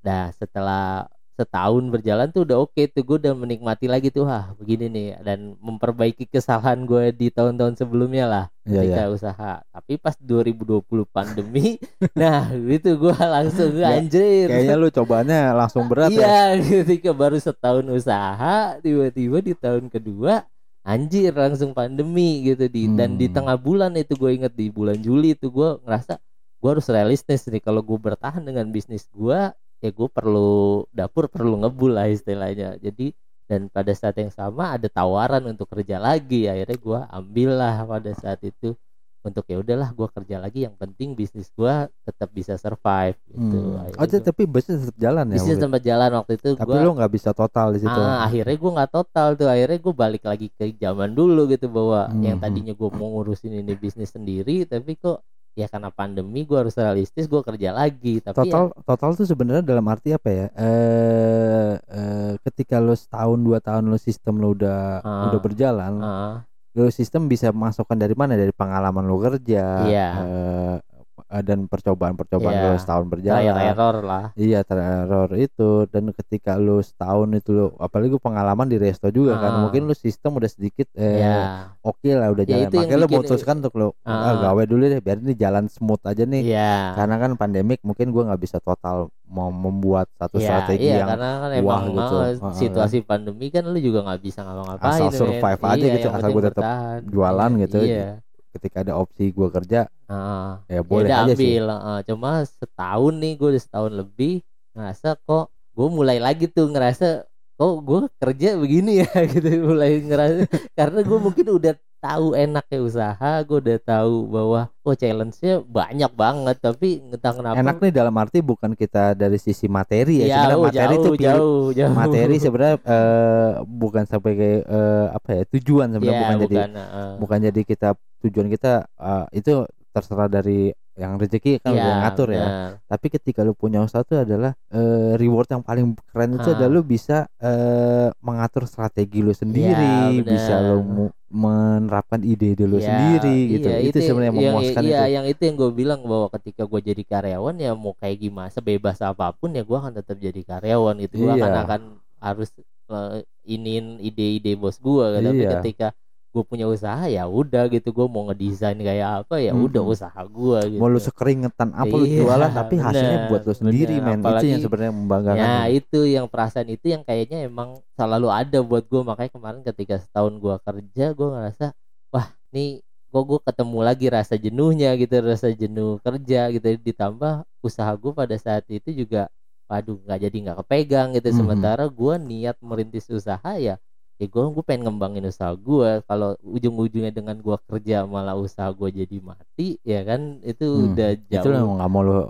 nah setelah setahun berjalan tuh udah oke tuh gue udah menikmati lagi tuh wah begini nih dan memperbaiki kesalahan gue di tahun-tahun sebelumnya lah Iya ketika ya. usaha tapi pas 2020 pandemi nah itu gua langsung Ya, anjir Kayaknya lu cobaannya langsung berat ya. iya ketika baru setahun usaha tiba-tiba di tahun kedua anjir langsung pandemi gitu di dan di Hmm. tengah bulan itu gue inget di bulan Juli itu gue ngerasa gue harus realistis nih kalau gue bertahan dengan bisnis gue ya gue perlu dapur perlu ngebul lah istilahnya jadi dan pada saat yang sama ada tawaran untuk kerja lagi akhirnya gue ambil lah pada saat itu untuk ya udahlah gue kerja lagi yang penting bisnis gue tetap bisa survive gitu Hmm. Oh, tapi bisnis tetap jalan ya. bisnis tempat jalan waktu itu Tapi gua lu nggak bisa total di situ. ah, akhirnya gue nggak total tuh akhirnya gue balik lagi ke zaman dulu gitu bahwa yang Mhm. tadinya gue mau ngurusin ini bisnis sendiri tapi kok ya karena pandemi gue harus realistis gue kerja lagi tapi total total tuh sebenarnya dalam arti apa ya? Eh eh, ketika lu setahun dua tahun lu sistem lu udah Ah. udah berjalan, ya, ah, lu sistem bisa masukkan dari mana? Dari pengalaman lu kerja, Iya. eh, eh, dan percobaan-percobaan Iya. lu setahun berjalan. error lah Iya teror itu dan ketika lu setahun itu lu apalagi pengalaman di resto juga kan Ah. mungkin lu sistem udah sedikit eh, ya oke lah udah Ya, jalan makanya lu bikin- memutuskan untuk lu Ah. ah, gawe dulu deh biar ini jalan smooth aja nih iya karena kan pandemik mungkin gua nggak bisa total mau membuat satu Iya, strategi iya yang karena kan wah emang gitu. Heeh, situasi pandemi kan lu juga nggak bisa ngapa-ngapain Asal men. survive aja Iya, gitu, asal gua tetap bertahan. jualan Iya, gitu. iya ketika ada opsi gua kerja Ah, ya boleh aja sih. ambil heeh. cuma setahun nih gue udah setahun lebih ngerasa kok gue mulai lagi tuh ngerasa kok gue kerja begini ya gitu. Mulai ngerasa karena gue mungkin udah tahu enaknya usaha gue udah tahu bahwa oh challenge-nya banyak banget. Tapi entah kenapa enak nih dalam arti bukan kita dari sisi materi ya, ya, sebenarnya oh, materi jauh, itu pilih- jauh jauh. materi sebenarnya eh, bukan sampai kayak eh, apa ya tujuan sebenarnya ya, bukan jadi bukan, heeh. bukan jadi kita tujuan kita eh, itu terserah dari yang rezeki kan udah Ya, ngatur ya benar. tapi ketika lu punya usaha itu adalah eh, reward yang paling keren itu Ah. adalah lu bisa eh, mengatur strategi lu sendiri benar. bisa lu menerapkan ide-ide lu Ya, sendiri gitu iya, itu, sebenarnya yang memuaskan iya, itu yang itu yang gue bilang bahwa ketika gue jadi karyawan ya mau kayak gimana sebebas apa pun ya gue akan tetap jadi karyawan gitu gue akan Iya. akan harus eh, iniin ide-ide bos gue tapi Iya. ketika gue punya usaha ya udah gitu. Gue mau ngedesain kayak apa ya udah usaha gue gitu mau lu sekeringetan apa lu Iya, jualan tapi hasilnya benar, buat lu sendiri men. Itu yang sebenarnya membanggakan Ya itu yang perasaan itu yang kayaknya emang selalu ada buat gue makanya kemarin ketika setahun gue kerja gue ngerasa wah nih kok gue ketemu lagi rasa jenuhnya gitu rasa jenuh kerja gitu. Ditambah usaha gue pada saat itu juga waduh nggak jadi nggak kepegang gitu. Sementara gue niat merintis usaha ya ya gue gue pengen ngembangin usaha gue kalau ujung-ujungnya dengan gue kerja malah usaha gue jadi mati ya kan? Itu Hmm, udah itu jauh. lo nggak mau lo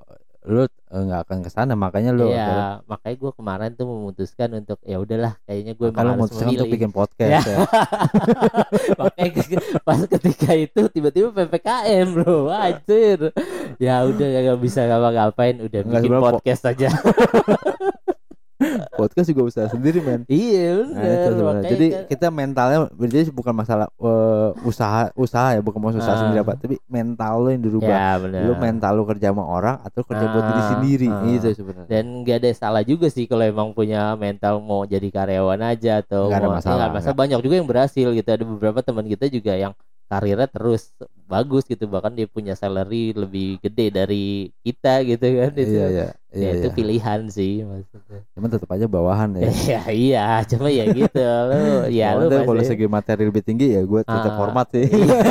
lo eh, nggak akan ke sana. Makanya lo akhirnya- Iya, makanya gue kemarin tuh memutuskan untuk ya udahlah kayaknya gue makanya harus memutuskan untuk bikin podcast ya. makanya ke- pas ketika itu tiba-tiba ppkm bro, anjir. Ya udah nggak bisa ngapa-ngapain, udah Nggak, bikin sebenarnya po- podcast aja. podcast juga usaha sendiri men iya Nah, itu bener. sebenarnya. makanya Jadi kan- kita mentalnya berarti bukan masalah eh, usaha usaha ya bukan mau usaha Ah. sendiri apa tapi mental lo yang dirubah. ya bener. Lu mental lu kerja sama orang atau kerja buat diri Ah, sendiri ah. itu sebenarnya. dan nggak ada salah juga sih kalau emang punya mental mau jadi karyawan aja atau Nggak ada mau- masalah, ada masalah. banyak juga yang berhasil gitu ada beberapa teman kita juga yang karirnya terus bagus gitu bahkan dia punya salary lebih gede dari kita gitu kan itu Iya iya ya iya. itu iya. pilihan sih maksudnya Cuman tetap aja bawahan ya. ya iya cuma ya gitu lu ya lu Soalnya kalau pasti- segi materi lebih tinggi ya gue tetap Ah. hormat sih.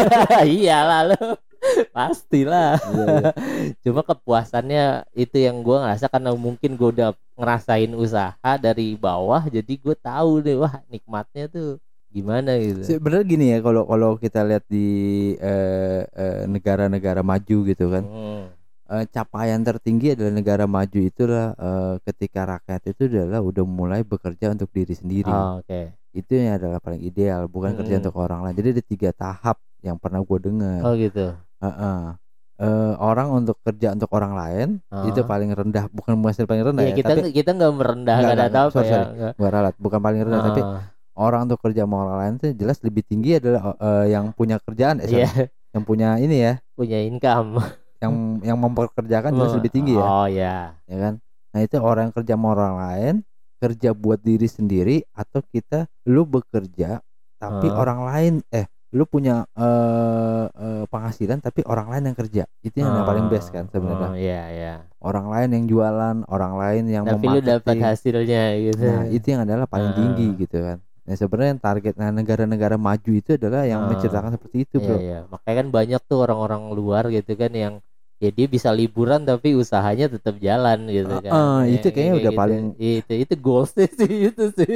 iya lah lu pastilah Iya, iya. cuma kepuasannya itu yang gua ngerasa karena mungkin gua udah ngerasain usaha dari bawah jadi gue tahu deh wah nikmatnya tuh gimana gitu Sebenarnya gini ya kalau kalau kita lihat di eh, eh, negara-negara maju gitu kan. Hmm. eh, capaian tertinggi adalah negara maju itulah eh, ketika rakyat itu adalah udah mulai bekerja untuk diri sendiri. Oh, oke Itu yang adalah paling ideal, bukan kerja Mm-mm. untuk orang lain. Jadi ada tiga tahap yang pernah gue dengar. oh gitu Heeh. Eh, orang untuk kerja untuk orang lain Ah. itu paling rendah, bukan bukan paling rendah ya, ya, kita tapi kita nggak merendahkan Nggak, nggak. apa Sorry, ya sorry. nggak. gua ralat, bukan paling rendah, tapi Ah, orang untuk kerja sama orang lain itu jelas lebih tinggi adalah eh, yang punya kerjaan, eh, sorry, iya. Yang punya ini ya, punya income. Yang yang memperkerjakan jelas lebih tinggi ya. oh ya ya kan? Nah itu orang yang kerja sama orang lain kerja buat diri sendiri atau kita lu bekerja tapi Ah. orang lain eh lu punya eh, eh, penghasilan tapi orang lain yang kerja. Itu yang, yang paling best kan sebenarnya. Oh iya iya. Orang lain yang jualan orang lain yang tapi lu dapat hasilnya gitu. Nah itu yang adalah paling Ah. tinggi gitu kan nah sebenarnya target nah negara-negara maju itu adalah yang Ah. menciptakan seperti itu Iya, bro iya. Makanya kan banyak tuh orang-orang luar gitu kan yang ya dia bisa liburan tapi usahanya tetap jalan gitu Ah, kan. ah, Yang itu kayaknya kayak udah gitu. paling- itu itu goalsnya sih itu sih.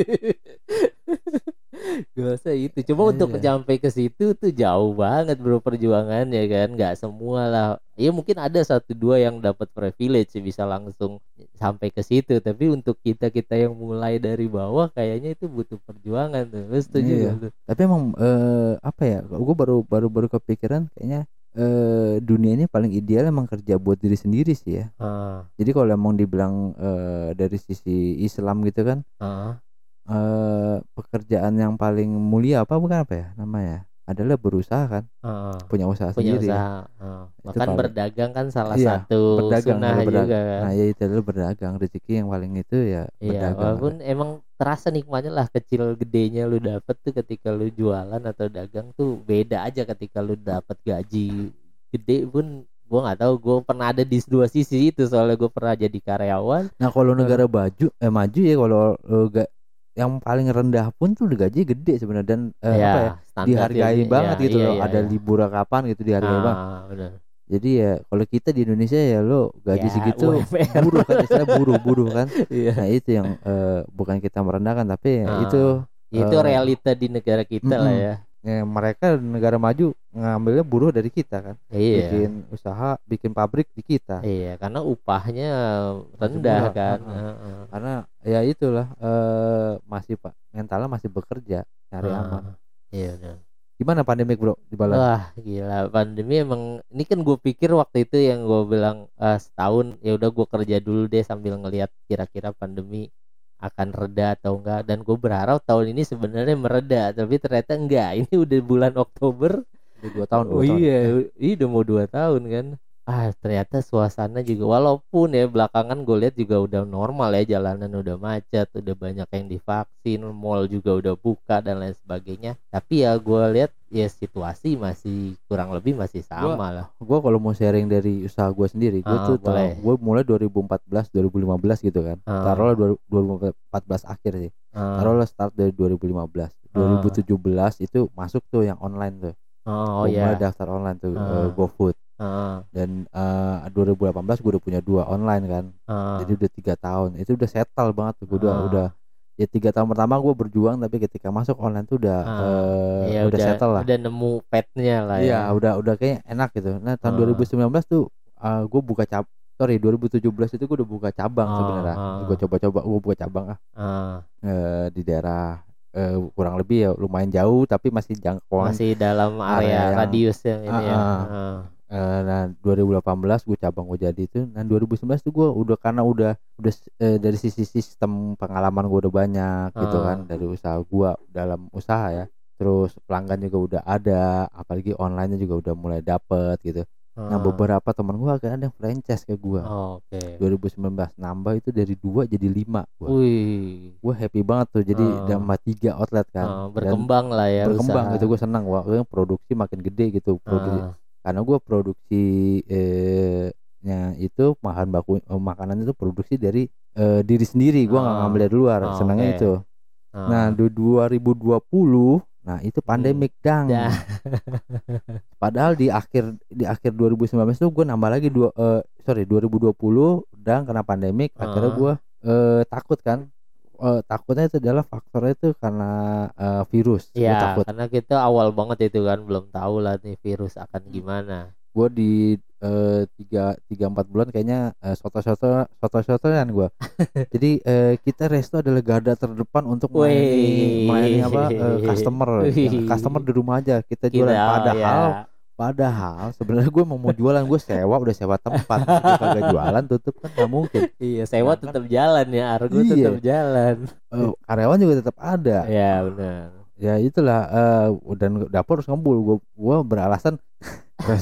Goalsnya itu. Cuma Iya, untuk iya. sampai ke situ tuh jauh banget bro perjuangannya kan. nggak semua lah. Ya mungkin ada satu dua yang dapat privilege bisa langsung sampai ke situ. Tapi untuk kita kita yang mulai dari bawah kayaknya itu butuh perjuangan tuh. Lu setuju Iya. tapi emang eh, apa ya gue baru baru baru kepikiran kayaknya eh, dunia ini paling ideal emang kerja buat diri sendiri sih ya Ah, jadi kalau emang dibilang eh, dari sisi Islam gitu kan ah. Eh, pekerjaan yang paling mulia apa bukan apa ya namanya adalah berusaha kan Heeh. punya usaha punya sendiri usaha. Itu Bahkan paling- berdagang kan salah Iya, satu berdagang, sunnah berdagang. juga kan. nah ya itu adalah berdagang rezeki yang paling itu ya iya, berdagang walaupun emang terasa nikmatnya lah kecil gedenya lu dapet tuh ketika lu jualan atau dagang tuh beda aja ketika lu dapet gaji gede pun gua nggak tahu gua pernah ada di dua sisi itu soalnya gua pernah jadi karyawan nah kalau negara baju eh maju ya kalau ga- yang paling rendah pun tuh gaji gede sebenarnya dan eh, ya, apa ya dihargai ini, banget ya, gitu iya, loh iya, ada iya. liburan kapan gitu dihargai banget ah, bener. jadi ya kalau kita di Indonesia ya lo gaji Ya, segitu UMR. buruh kan istilah buruh buruh kan Iya. nah itu yang eh, bukan kita merendahkan tapi ya Ah, itu itu eh, realita di negara kita lah mm-mm. ya ya, mereka negara maju ngambilnya buruh dari kita kan iya bikin usaha bikin pabrik di kita Iya, karena upahnya rendah murah, kan. heeh. Heeh. karena ya itulah eh, masih pak mentalnya masih bekerja cari Ah, aman Iya benar. gimana pandemik bro di Balang Wah gila pandemi emang ini kan gue pikir waktu itu yang gue bilang eh, setahun ya udah gue kerja dulu deh sambil ngelihat kira-kira pandemi akan reda atau enggak. Dan gue berharap tahun ini sebenarnya mereda tapi ternyata enggak. Ini udah bulan Oktober. Udah dua tahun dua oh tahun. iya iya udah mau dua tahun kan. Ah ternyata suasana juga walaupun ya belakangan gue lihat juga udah normal ya jalanan udah macet udah banyak yang divaksin mall juga udah buka dan lain sebagainya. Tapi ya gue lihat ya situasi masih kurang lebih masih sama lah gue kalau mau sharing dari usaha gue sendiri gue Ah, tuh boleh. gue mulai 2014 2015 gitu kan Ah. taruhlah 2014 akhir sih Ah, taruhlah start dari 2015 Ah. 2017 itu masuk tuh yang online tuh oh, oh Gua mulai daftar online tuh Ah. eh, GoFood Heeh, dan eh, 2018 gue udah punya dua online kan heeh. jadi udah tiga tahun itu udah settle banget tuh gue udah Ah. udah ya tiga tahun pertama gue berjuang tapi ketika masuk online tuh udah Ah, eh, ya udah, settle lah. udah nemu petnya lah iya ya. udah udah kayak enak gitu. Nah tahun Ah. 2019 tuh gue buka cab sorry 2017 itu gue udah buka cabang Ah, sebenarnya. Ah. gue coba-coba gue buka cabang ah. Ah, eh, di daerah eh, kurang lebih ya lumayan jauh tapi masih jangkauan. Masih dalam area area. yang- radius yang ini ya Ah, ah. Ah. Eh, nah 2018 gue cabang gue jadi itu dan 2019 tuh gue udah karena udah udah eh, dari sisi sistem pengalaman gue udah banyak gitu Ah. kan dari usaha gue dalam usaha ya terus pelanggan juga udah ada apalagi online juga udah mulai dapet gitu nah Ah. beberapa teman gue akhirnya ada yang franchise ke gue Oh, oke 2019 nambah itu dari dua jadi lima gue gue happy banget tuh jadi Ah. nambah tiga outlet kan Ah, Dan berkembang lah ya berkembang usaha. gitu gue senang wah produksi makin gede gitu produksi Ah, karena gue produksi eh nya itu bahan baku eh, makanan itu produksi dari eh, diri sendiri gue nggak Ah. ngambil dari luar Ah, senangnya oke. itu ah. nah di 2020 nah itu pandemik dang Dah. padahal di akhir di akhir 2019 tuh gue nambah lagi dua eh, sorry 2020 dan kena pandemik akhirnya Ah. gue eh, takut kan Eh, takutnya itu adalah faktornya itu karena eh, virus ya takut karena kita awal banget itu kan belum tahu lah nih virus akan Hmm. gimana gue di eh, tiga tiga empat bulan kayaknya eh, soto soto soto sotoan gue jadi eh, kita resto adalah garda terdepan untuk melayani apa eh, customer Wih. customer di rumah aja kita jualan padahal ya. Padahal sebenarnya gue mau mau jualan gue sewa udah sewa tempat kita kagak jualan tutup kan nggak mungkin. Iya sewa Sedangkan- tetap jalan ya argo Iya. tetap jalan. Eh, karyawan juga tetap ada. Ya benar. Ya itulah eh dan dapur harus ngebul gue gue beralasan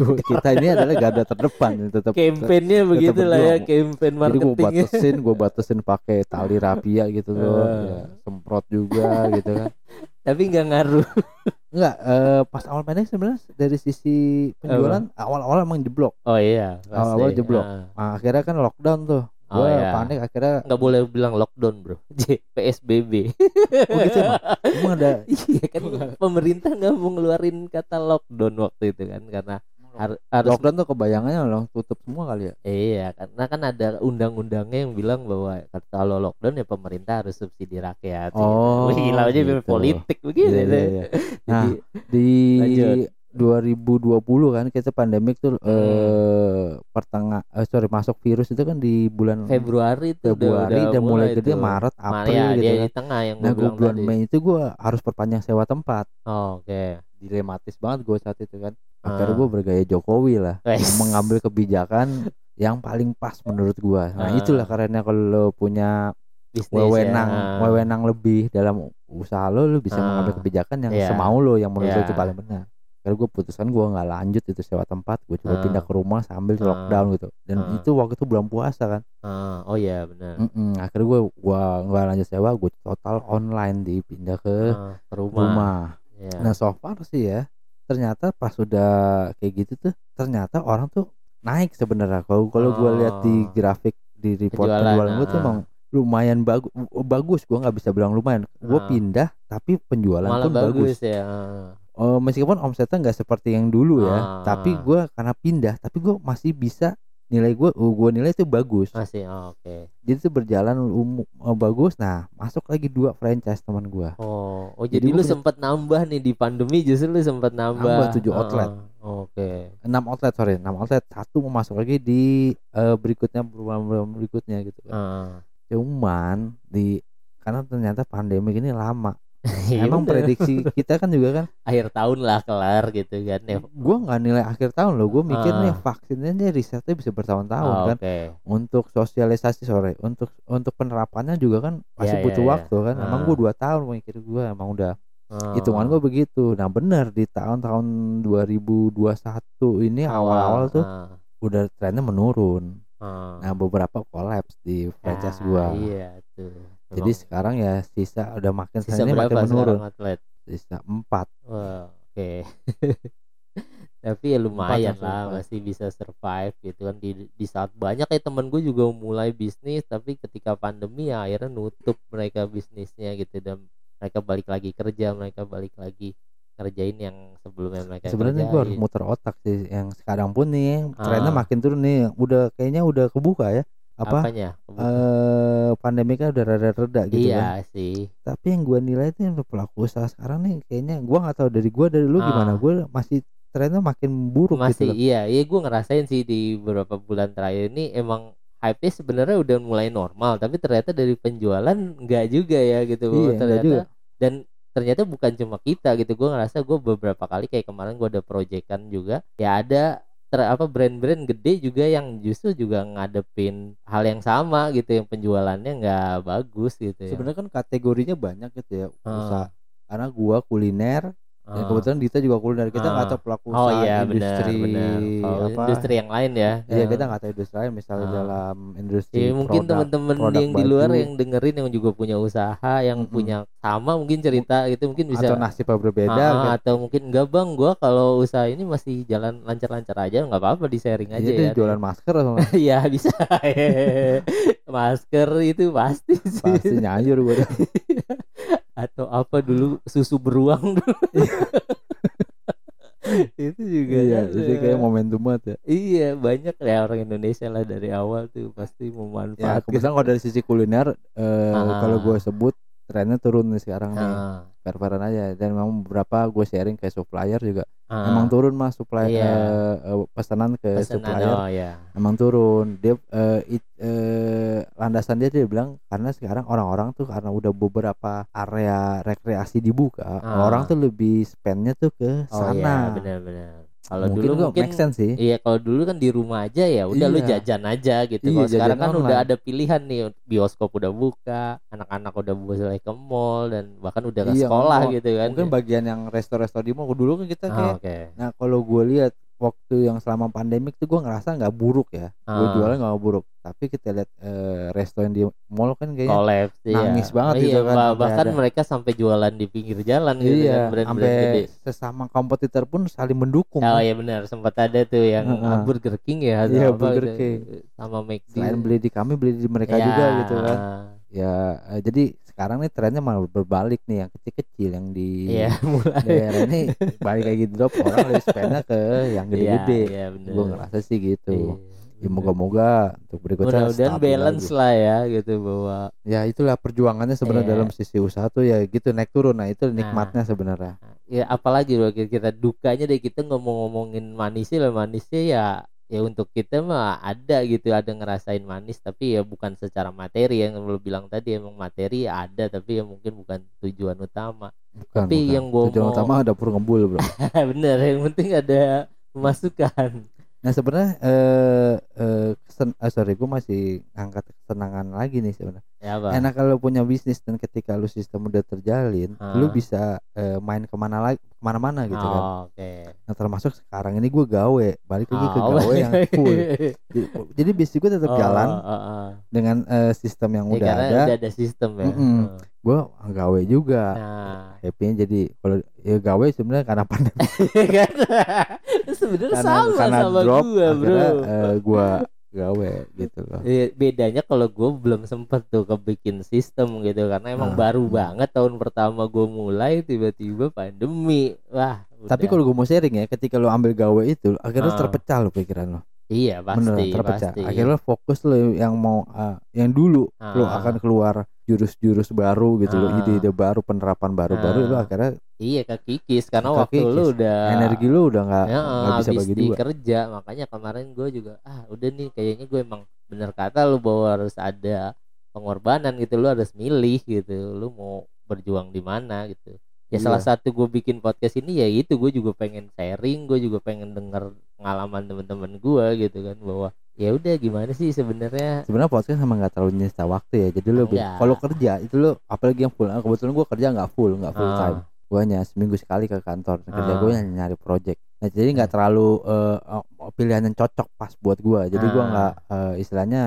kita ini adalah garda terdepan tetap kampanyenya begitu lah ya berjuang. campaign Jadi gue marketing batasin, gue batasin pakai tali rapia gitu loh, Eh. ya, semprot juga gitu kan. tapi nggak ngaruh Enggak, eh, pas awal pendek sebenarnya dari sisi penjualan awal-awal emang jeblok. oh iya. Awal-awal jeblok. Ah. Nah, akhirnya kan lockdown tuh. Oh, Gue iya. panik akhirnya. nggak boleh bilang lockdown bro J PSBB Oh gitu emang. Emang ada iya kan pemerintah nggak mau ngeluarin kata lockdown waktu itu kan karena har- harus lockdown tuh kebayangannya langsung tutup semua kali ya. iya karena kan ada undang-undangnya yang bilang bahwa kalau lockdown ya pemerintah harus subsidi rakyat Oh, Wih, gila aja gitu. politik begitu Iya, iya, iya. Nah, Di Lanjut. 2020 kan kita pandemik tuh Hmm. eh pertengah eh, sorry masuk virus itu kan di bulan Februari itu Februari udah, mulai gede. Maret Ma- April ya, gitu kan. di tengah yang Nah gue bulan tadi. Mei itu gue harus perpanjang sewa tempat Oh, oke dilematis banget gue saat itu kan akhirnya Ah. gue bergaya Jokowi lah mengambil kebijakan yang paling pas menurut gue nah Ah. itulah karena kalau punya Bisnis wewenang ya. wewenang lebih dalam usaha lo lo bisa Ah. mengambil kebijakan yang Iya. semau lo yang menurut Iya. itu paling benar karena gue putuskan gue nggak lanjut itu sewa tempat gue coba Ah. pindah ke rumah sambil Ah. lockdown gitu dan Ah. itu waktu itu bulan puasa kan Ah, oh iya benar Mm-mm. akhirnya gue gua nggak lanjut sewa gue total online dipindah ke Ah, ke rumah, rumah Ya. Nah so far sih ya ternyata pas sudah kayak gitu tuh ternyata orang tuh naik sebenarnya kalau kalau gue lihat di Oh. grafik di report Penjualan, penjualan, gue tuh ah. emang lumayan bagus bagus gue nggak bisa bilang lumayan gue Ah. pindah tapi penjualan malah pun bagus, bagus, ya Oh, meskipun omsetnya nggak seperti yang dulu ya Ah. tapi gue karena pindah tapi gue masih bisa nilai gue oh, gue nilai itu bagus masih oh, oke jadi itu berjalan umum oh, bagus nah masuk lagi dua franchise teman gue oh oh Jadi jadi, lu sempat nambah nih di pandemi justru lu sempat nambah Nambah tujuh Ah, outlet. oke enam outlet sorry enam outlet satu mau masuk lagi di eh, berikutnya bulan berikutnya gitu kan. Ah. cuman di karena ternyata pandemi ini lama emang bener. prediksi kita kan juga kan akhir tahun lah kelar gitu kan ya gua nggak nilai akhir tahun loh gue mikir nih Ah. vaksinnya nih risetnya bisa bertahun-tahun Oh, kan oke untuk sosialisasi sore untuk untuk penerapannya juga kan masih Iya, butuh iya, iya. waktu kan emang Ah. gue dua tahun mikir gue emang udah Ah. hitungan gue begitu nah bener di tahun-tahun 2021 ini awal-awal tuh ah, udah trennya menurun ah. Nah beberapa kolaps di franchise Ah, gua. iya tuh Jadi Emang sekarang ya sisa udah makin sisa ini makin menurun. atlet Sisa empat. Wah, oke. Tapi ya lumayan lah, survive. masih bisa survive gitu kan di di saat banyak kayak temen gue juga mulai bisnis tapi ketika pandemi ya akhirnya nutup mereka bisnisnya gitu dan mereka balik lagi kerja, mereka balik lagi ngerjain yang sebelumnya mereka sebenarnya gue harus kerjain. muter otak sih yang sekarang pun nih trennya Ah. makin turun nih udah kayaknya udah kebuka ya apa? Apanya? Eh pandemi kan udah rada-reda gitu kan. iya sih. Tapi yang gue nilai itu yang pelaku usaha sekarang nih kayaknya gue nggak tahu dari gue dari lu Ah. gimana? Gue masih trennya makin buruk masih gitu loh. iya. Iya gue ngerasain sih di beberapa bulan terakhir ini emang hype sebenarnya udah mulai normal tapi ternyata dari penjualan enggak juga ya gitu Iya, enggak ternyata. juga. dan ternyata bukan cuma kita gitu. Gue ngerasa gue beberapa kali kayak kemarin gue ada proyekan juga ya ada ter apa brand-brand gede juga yang justru juga ngadepin hal yang sama gitu yang penjualannya nggak bagus gitu ya sebenarnya kan kategorinya banyak gitu ya Ah. usaha karena gua kuliner dan Ah. kebetulan Dita juga kuliner kita nggak Ah. tahu pelaku oh usaha iya benar industri benar kalau apa industri yang lain ya Iya yang- kita nggak tahu industri lain misalnya Ah. dalam industri Ya, mungkin teman-teman yang di luar baju. yang dengerin yang juga punya usaha, yang Mm-mm. punya sama mungkin cerita gitu mungkin bisa atau nasibnya berbeda Ah, kan. atau mungkin enggak bang, gua kalau usaha ini masih jalan lancar-lancar aja, nggak apa-apa di sharing aja Iya, dia ya. jualan masker atau nggak? Iya bisa. Masker itu pasti sih. pasti nyayur gue Atau apa dulu susu beruang dulu. itu juga iya kan, jadi kayak momentum banget ya Iya banyak ya orang Indonesia lah dari awal tuh pasti ya memanfaatkan. kebetulan kalau dari sisi kuliner eh, Ah. kalau gue sebut trennya turun nih sekarang nih Ah, fair-fairan aja dan memang beberapa gue sharing ke supplier juga ah. emang turun mas supply Iya. eh, eh, pesanan ke Pesanan, supplier oh ya. emang turun dia eh, it- eh, landasan dia dia bilang karena sekarang orang-orang tuh karena udah beberapa area rekreasi dibuka Ah. orang tuh lebih spendnya tuh ke Oh sana iya benar-benar. Kalau dulu mungkin make sense sih Iya kalau dulu kan di rumah aja ya udah lu Iya. jajan aja gitu. Iya, Kalau sekarang kan udah online. ada pilihan nih bioskop udah buka, anak-anak udah boleh ke mall dan bahkan udah ke Iya, sekolah mall. gitu kan. mungkin bagian yang resto-resto di mall dulu kan kita Ah, kayak Oke. nah kalau gue lihat waktu yang selama pandemik tuh gue ngerasa nggak buruk ya gue Ah. jualnya nggak buruk tapi kita lihat eh, resto yang di mall kan kayaknya Kolaps iya. nangis banget iya, gitu kan, bahkan ada- mereka sampai jualan di pinggir jalan gitu kan iya brand-brand sampai gede. sesama kompetitor pun saling mendukung Oh iya benar sempat ada tuh yang Heeh. ah, Burger King ya Iya, apa Burger gitu, King. sama McD. selain beli di kami beli di mereka Iya, juga gitu kan ah. ya eh, jadi sekarang nih trennya malah berbalik nih yang kecil-kecil yang di Iya, mulai. daerah ini balik kayak gitu drop orang lebih spendnya ke yang gede-gede Iya, iya benar. gue ngerasa sih gitu Iya, ya moga-moga untuk berikutnya mudah-mudahan balance lagi. lah ya gitu bahwa ya itulah perjuangannya sebenarnya Iya. dalam sisi usaha tuh ya gitu naik turun nah itu Nah. nikmatnya sebenarnya ya apalagi loh kita dukanya deh kita ngomong-ngomongin manisnya lah manisnya ya ya untuk kita mah ada gitu ada ngerasain manis tapi ya bukan secara materi. Yang lo bilang tadi emang materi ya ada tapi ya mungkin bukan tujuan utama. Bukan, Tapi bukan. yang gua tujuan mau- utama dapur ngebul bro. Bener yang penting ada pemasukan nah sebenarnya eh eh, kesen- eh, sorry gue masih angkat kesenangan lagi nih sebenarnya ya apa? Enak kalau punya bisnis dan ketika lu sistem udah terjalin Ah. lu bisa eh, main ke mana lagi ke mana-mana gitu kan. Oh, oke. Nah termasuk sekarang ini gue gawe balik lagi ke Oh, gawe yang full. Jadi, jadi bisnis gue tetap Oh, jalan oh, oh. dengan eh, sistem yang Ya, udah ada. udah ada sistem ya? Mm-mm. Oh. gue gawe juga. Nah. Happynya jadi kalau ya gawe sebenarnya karena pandemi. Kan sebenarnya sama karena sama drop gua bro. akhirnya eh, gua gawe gitu loh Iya, bedanya kalau gue belum sempet tuh kebikin sistem gitu karena emang Ah. baru banget tahun pertama gue mulai tiba-tiba pandemi wah tapi kalau gue mau sharing ya ketika lo ambil gawe itu akhirnya Ah. terpecah lo pikiran lo iya bener pasti terpecah pasti akhirnya fokus lo yang mau ah, yang dulu lo Ah. akan keluar jurus-jurus baru gitu lo Ah. ide-ide baru penerapan baru-baru lo Ah. akhirnya iya kekikis karena Kekikis. waktu lu udah energi lo udah nggak ya, nggak bisa bagi dua kerja makanya kemarin gue juga ah udah nih kayaknya gue emang bener kata lu bahwa harus ada pengorbanan gitu lu harus milih gitu lu mau berjuang di mana gitu ya Iya. salah satu gue bikin podcast ini ya itu gue juga pengen sharing gue juga pengen denger pengalaman teman-teman gue gitu kan bahwa ya udah gimana sih sebenarnya sebenarnya podcast sama nggak terlalu nyisa waktu ya jadi lo Enggak. kalau kerja itu lo apalagi yang full kebetulan gue kerja nggak full nggak full Ah. time gue hanya seminggu sekali ke kantor kerja Ah. gue hanya nyari project nah jadi nggak terlalu eh, oh, pilihan yang cocok pas buat gue jadi gue Ah. nggak eh, istilahnya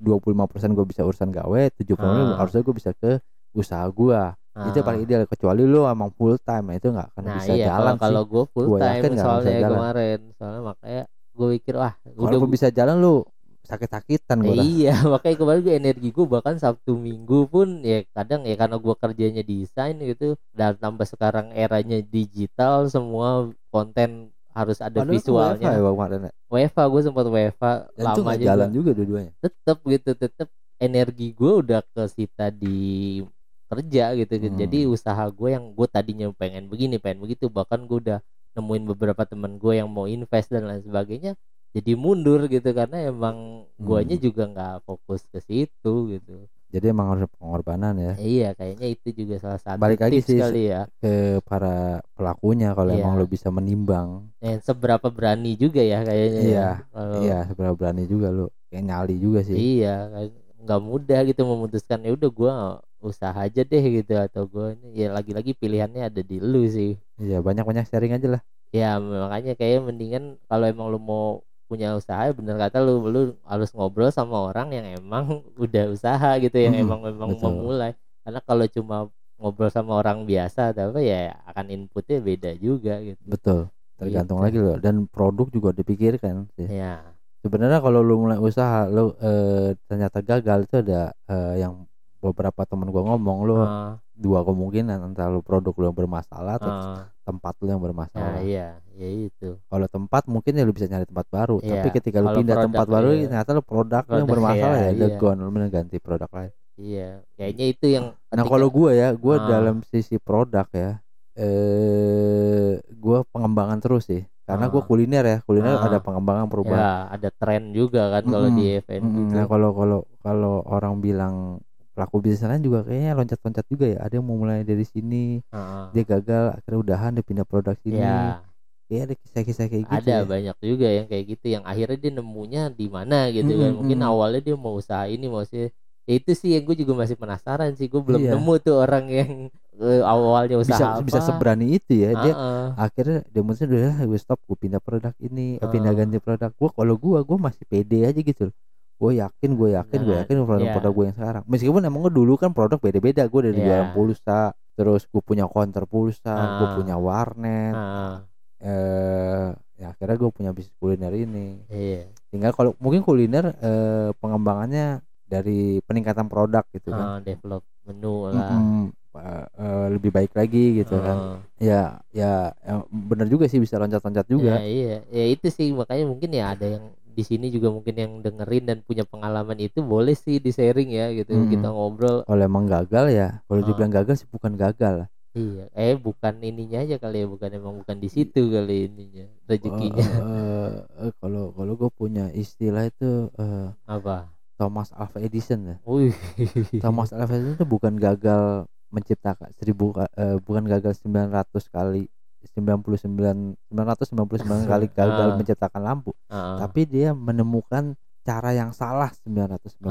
dua puluh lima persen gue bisa urusan gawe 70% Ah. harusnya gue bisa ke usaha gue itu Ah. paling ideal kecuali lo emang full time nah itu nggak akan nah bisa iya jalan kalau kalau gue full Gua time soalnya kemarin soalnya makanya gue pikir wah udah kalau bisa jalan lo sakit-sakitan gua iya makanya kemarin gue energi gue bahkan sabtu minggu pun ya kadang ya karena gue kerjanya desain gitu dan tambah sekarang eranya digital semua konten harus ada Padahal visualnya WFH ya Kemarin ya. WFA gue sempat WFA Dan itu lama juga jalan juga dua-duanya. tetep gitu tetep energi gue udah kesita di kerja gitu Hmm. jadi usaha gue yang gue tadinya pengen begini pengen begitu bahkan gue udah nemuin beberapa temen gue yang mau invest dan lain sebagainya jadi mundur gitu karena emang guanya Hmm. juga nggak fokus ke situ gitu Jadi emang harus pengorbanan ya iya kayaknya itu juga salah satu Balik lagi sih, kali ya ke para pelakunya kalau Iya. emang lo bisa menimbang. yang seberapa berani juga ya kayaknya ya. Iya, Kalau- Iya, seberapa berani juga lo. Kayak nyali juga sih. iya nggak mudah gitu memutuskan ya udah gua usaha aja deh gitu atau gua ini ya lagi-lagi pilihannya ada di lu sih Iya, banyak-banyak sharing aja lah. ya makanya kayak mendingan kalau emang lu mau punya usaha ya bener kata lu lu harus ngobrol sama orang yang emang udah usaha gitu yang Mm-mm, emang memang betul. memulai karena kalau cuma ngobrol sama orang biasa atau apa ya akan inputnya beda juga gitu Betul. Tergantung Gitu. lagi lo dan produk juga dipikirkan sih. ya Sebenarnya kalau lu mulai usaha lo eh, ternyata gagal itu ada eh, yang beberapa teman gua ngomong lo Ah, dua kemungkinan antara lu produk lu yang bermasalah atau ah. tempat lu yang nah bermasalah. iya ya itu Kalau tempat mungkin ya lu bisa nyari tempat baru, Iya, tapi ketika lu kalau pindah produk, tempat baru iya. ternyata lu produk, lu yang Produk, bermasalah iya, ya, iya. gone, lu mending ganti produk lain. iya kayaknya itu yang Nah kalau gua ya, gua Ah. dalam sisi produk ya, eh, gua pengembangan terus sih, karena gua Ah. kuliner ya, kuliner Ah. ada pengembangan perubahan. ya ada tren juga kan kalau Mm-mm, di event Mm-mm. gitu Nah kalau kalau kalau orang bilang pelaku bisnis lain juga kayaknya loncat-loncat juga ya, ada yang mau mulai dari sini, Ah, dia gagal, akhirnya udahan, dia pindah produk sini, ya kayak ada kisah-kisah kayak gitu. ada ya. banyak juga yang kayak gitu yang akhirnya dia nemunya di mana gitu kan. Mm-mm, mungkin awalnya dia mau usaha ini mau sih. Ya itu sih yang gue juga masih penasaran sih. Gue belum Iya. nemu tuh orang yang eh, awalnya usaha bisa apa. bisa seberani itu ya. Dia Ah, ah. akhirnya dia mutusin udah gue stop gue pindah produk ini eh, pindah Ah. ganti produk. Gue kalau gue gue masih pede aja gitu gue yakin gue yakin gue yakin produk iya. produk gue yang sekarang. Meskipun emang gue dulu kan produk beda beda gue dari Iya. jualan pulsa terus gue punya counter pulsa gue Ah. punya warnet. Ah, eh ya akhirnya gue punya bisnis kuliner ini. Iya. Tinggal kalau mungkin kuliner eh, pengembangannya dari peningkatan produk gitu kan. Ah, develop menu lah. Mm-mm. Eh, eh, lebih baik lagi gitu kan. Ah. ya ya ya, bener juga sih bisa loncat-loncat juga. Ya, iya, ya itu sih. Makanya mungkin ya ada yang di sini juga mungkin yang dengerin dan punya pengalaman itu boleh sih di sharing ya gitu Mm. kita ngobrol. kalau emang gagal ya kalau Ah. dibilang gagal sih bukan gagal Iya, eh bukan ininya aja kali ya, bukan emang bukan di situ kali ininya rezekinya Eh, eh, eh, kalau kalau gue punya istilah itu eh, apa? Thomas Alva Edison ya Wih, Thomas Alva Edison itu bukan gagal menciptakan seribu eh, bukan gagal 900 kali 99 999 kali gagal Ah. menciptakan lampu. Ah, tapi dia menemukan cara yang salah 999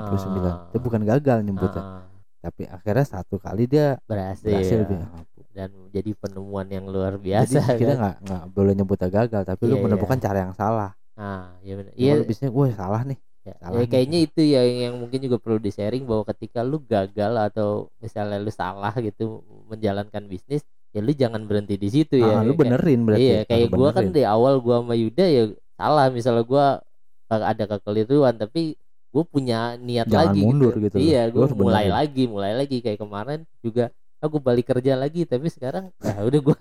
Ah. itu bukan gagal nyebutnya. Ah, tapi akhirnya satu kali dia berhasil, berhasil bikin lampu. Dan jadi penemuan yang luar jadi biasa kita kan. nggak nggak boleh nyebutnya gagal tapi lu Iya, menemukan cara yang salah. Ah, iya benar. iya. Iya, bisnisnya gue salah nih ya, salah ya kayaknya itu ya yang mungkin juga perlu di sharing bahwa ketika lu gagal atau misalnya lu salah gitu menjalankan bisnis, ya lu jangan berhenti di situ ya. ah, lu Kayak- benerin berarti Iya, Lu kayak gua kan di awal gua sama Yuda ya salah misalnya gua ada kekeliruan tapi gue punya niat Jangan lagi mundur gitu loh. Iya, gue mulai benerin. lagi, mulai lagi kayak kemarin juga aku balik kerja lagi tapi sekarang ya udah gua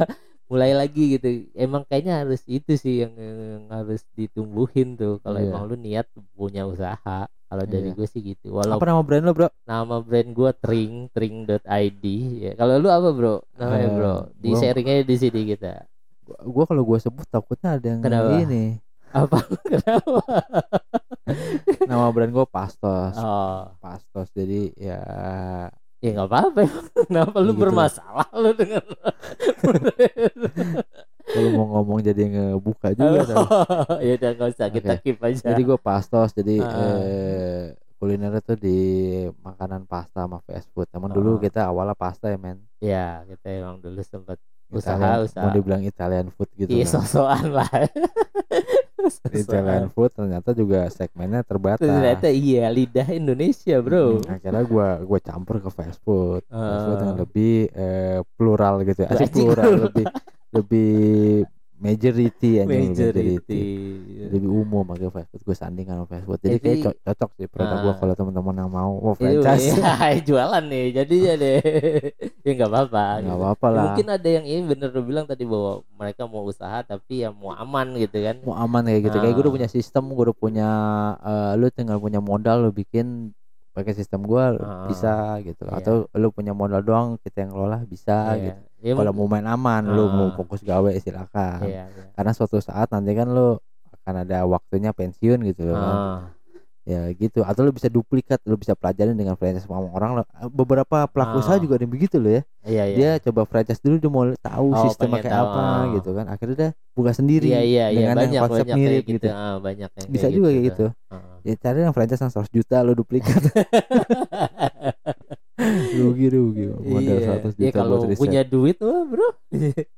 mulai lagi gitu. Emang kayaknya harus itu sih yang, yang harus ditumbuhin tuh kalau Iya. emang lu niat punya usaha. Kalau dari Iya. gue sih gitu. apa Walaupun nama brand lo bro nama brand gua Tring, tring.id ya. Kalau lu apa, Bro? Namanya, Eh, Bro. Di gua- sharing aja di sini kita. gue kalau gue sebut takutnya ada yang Kenapa? ini Apa? Kenapa? nama brand gue Pastos Oh, Pastos jadi ya ya nggak apa-apa. Kenapa lu Ya gitu bermasalah lu dengan kalau mau ngomong jadi ngebuka juga tau. ya udah nggak usah kita Oke. keep aja. jadi gue Pastos jadi Ah. eh, kulinernya tuh di makanan pasta sama fast food emang dulu Ah. kita awalnya pasta ya men ya kita emang dulu sempat usaha Italian- usaha. mau dibilang Italian food gitu Iya kan. sosokan lah. Sosokan. Italian food ternyata juga segmennya terbatas Ternyata iya lidah Indonesia bro. Hmm, akhirnya gua gua campur ke fast food fast food yang Ah. lebih eh, plural gitu ya Asik plural. lebih lebih majority ya majority. lebih umum pakai fast food gue sanding sama fast food. Jadi Jadi- kayak co- cocok sih produk gue Ah. kalau teman-teman yang mau. Mau Iya, franchise. iya, jualan nih jadinya deh. Ya nggak apa-apa. Nggak gitu. apa-apa Ya, lah. Mungkin ada yang ini bener lu bilang tadi bahwa mereka mau usaha tapi ya mau aman gitu kan. Mau aman kayak gitu. Kayak gue udah Ah. punya sistem gue udah punya eh, lu tinggal punya modal lu bikin pakai sistem gue Ah. bisa gitu Iya. atau lu punya modal doang kita yang kelola bisa Iya. gitu Ya, kalau mau main aman lu mau fokus gawe silakan iya, iya. karena suatu saat nanti kan lu akan ada waktunya pensiun gitu loh kan. Ya gitu atau lu bisa duplikat lu bisa pelajarin dengan franchise sama orang lo- beberapa pelaku usaha Ah. juga ada yang begitu loh ya iya iya dia coba franchise dulu dia mau tahu Oh, sistemnya kayak tahu. apa Ah. gitu kan akhirnya dia buka sendiri iya iya iya dengan banyak yang konsep banyak mirip gitu, gitu. Ah, banyak yang bisa kayak juga gitu kayak gitu Ah. ya cari yang franchise yang 100 juta lu duplikat rugi rugi. Modal Iya. 100 Ya juta kalau buat riset. punya duit wah bro.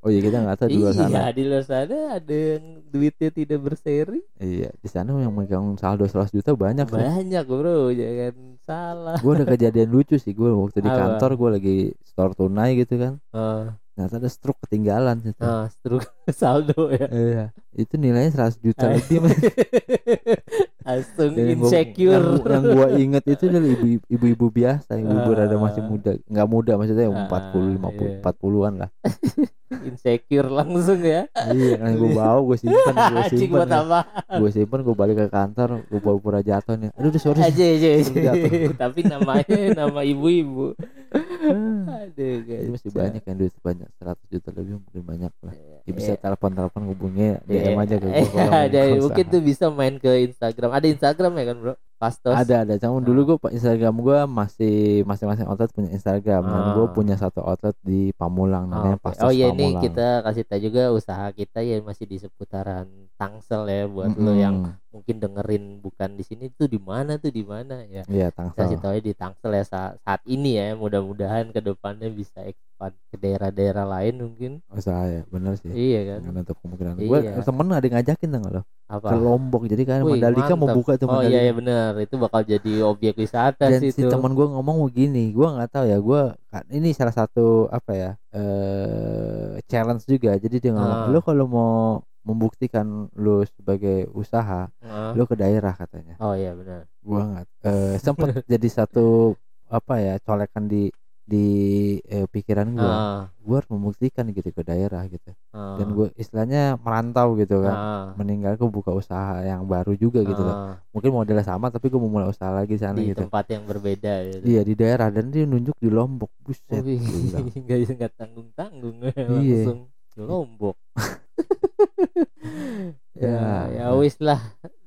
Oh iya kita nggak tahu di luar iya sana. di luar sana ada yang duitnya tidak berseri. Iya di sana yang megang saldo 100 juta banyak sih banyak bro. Jangan salah. Gue ada kejadian lucu sih gue waktu di Apa? kantor gue lagi store tunai gitu kan. Ah, ternyata ada stroke ketinggalan gitu. ah, struk saldo ya. Iya, itu nilainya 100 juta Ah. lebih. Langsung Dan yang gua- insecure yang, yang gua inget itu adalah ibu ibu-ibu biasa, ibu-ibu Ah. rada masih muda, nggak muda maksudnya Ah, 40 50 iya. 40-an lah. insecure langsung ya iya, kan gua bawa, gua simpan, gua buat apa Gua simpan, gua balik ke kantor, gua pura-pura jatuh nih. Aduh, sorry. aja aja jatuh. tapi namanya nama ibu-ibu aduh Jadi guys masih banyak yang duit banyak 100 juta lebih mungkin banyak lah. Ya bisa Iya. telepon-telepon hubungnya Iya. DM aja ke mau ada mungkin tuh bisa main ke Instagram ada Instagram ya kan bro Pastos Ada ada. Cuma Ah. dulu gua Instagram gua masih masing-masing outlet punya Instagram dan Ah. gua punya satu outlet di Pamulang namanya oke. Pastos oh iya ini kita kasih tahu juga usaha kita ya masih di seputaran Tangsel ya buat lo yang mungkin dengerin bukan di sini tuh di mana tuh di mana ya Iya kasih Tangsel. tahu di Tangsel ya saat, saat ini ya mudah-mudahan ke depannya bisa expand ke daerah-daerah lain mungkin Usaha ya, bener sih. iya kan nutup kemungkinan. Iya. temen ada yang ngajakin tau nggak lo? Apa Ke Lombok. Jadi kan Wih, Mandalika mau buka tuh oh Mandalika. iya iya benar itu bakal jadi objek wisata Dan sih si itu teman gua ngomong begini, gua nggak tahu ya, gua kan ini salah satu apa ya eh challenge juga. Jadi dia ngomong, Ah. lo kalau mau membuktikan lo sebagai usaha, Ah. lo ke daerah katanya. oh iya benar gua nggak eh sempet jadi satu apa ya colekan di di eh, pikiran gua Ah, gua harus membuktikan gitu ke daerah gitu. Ah, dan gua istilahnya merantau gitu kan. Ah, meninggal gua buka usaha yang baru juga gitu loh. Ah, mungkin modelnya sama tapi gua mau mulai usaha lagi sana di gitu. tempat yang berbeda gitu. iya di daerah. Dan dia nunjuk di lombok. Buset nggak nggak tanggung tanggung Iya. langsung ke lombok. Ya. ya ya wis lah.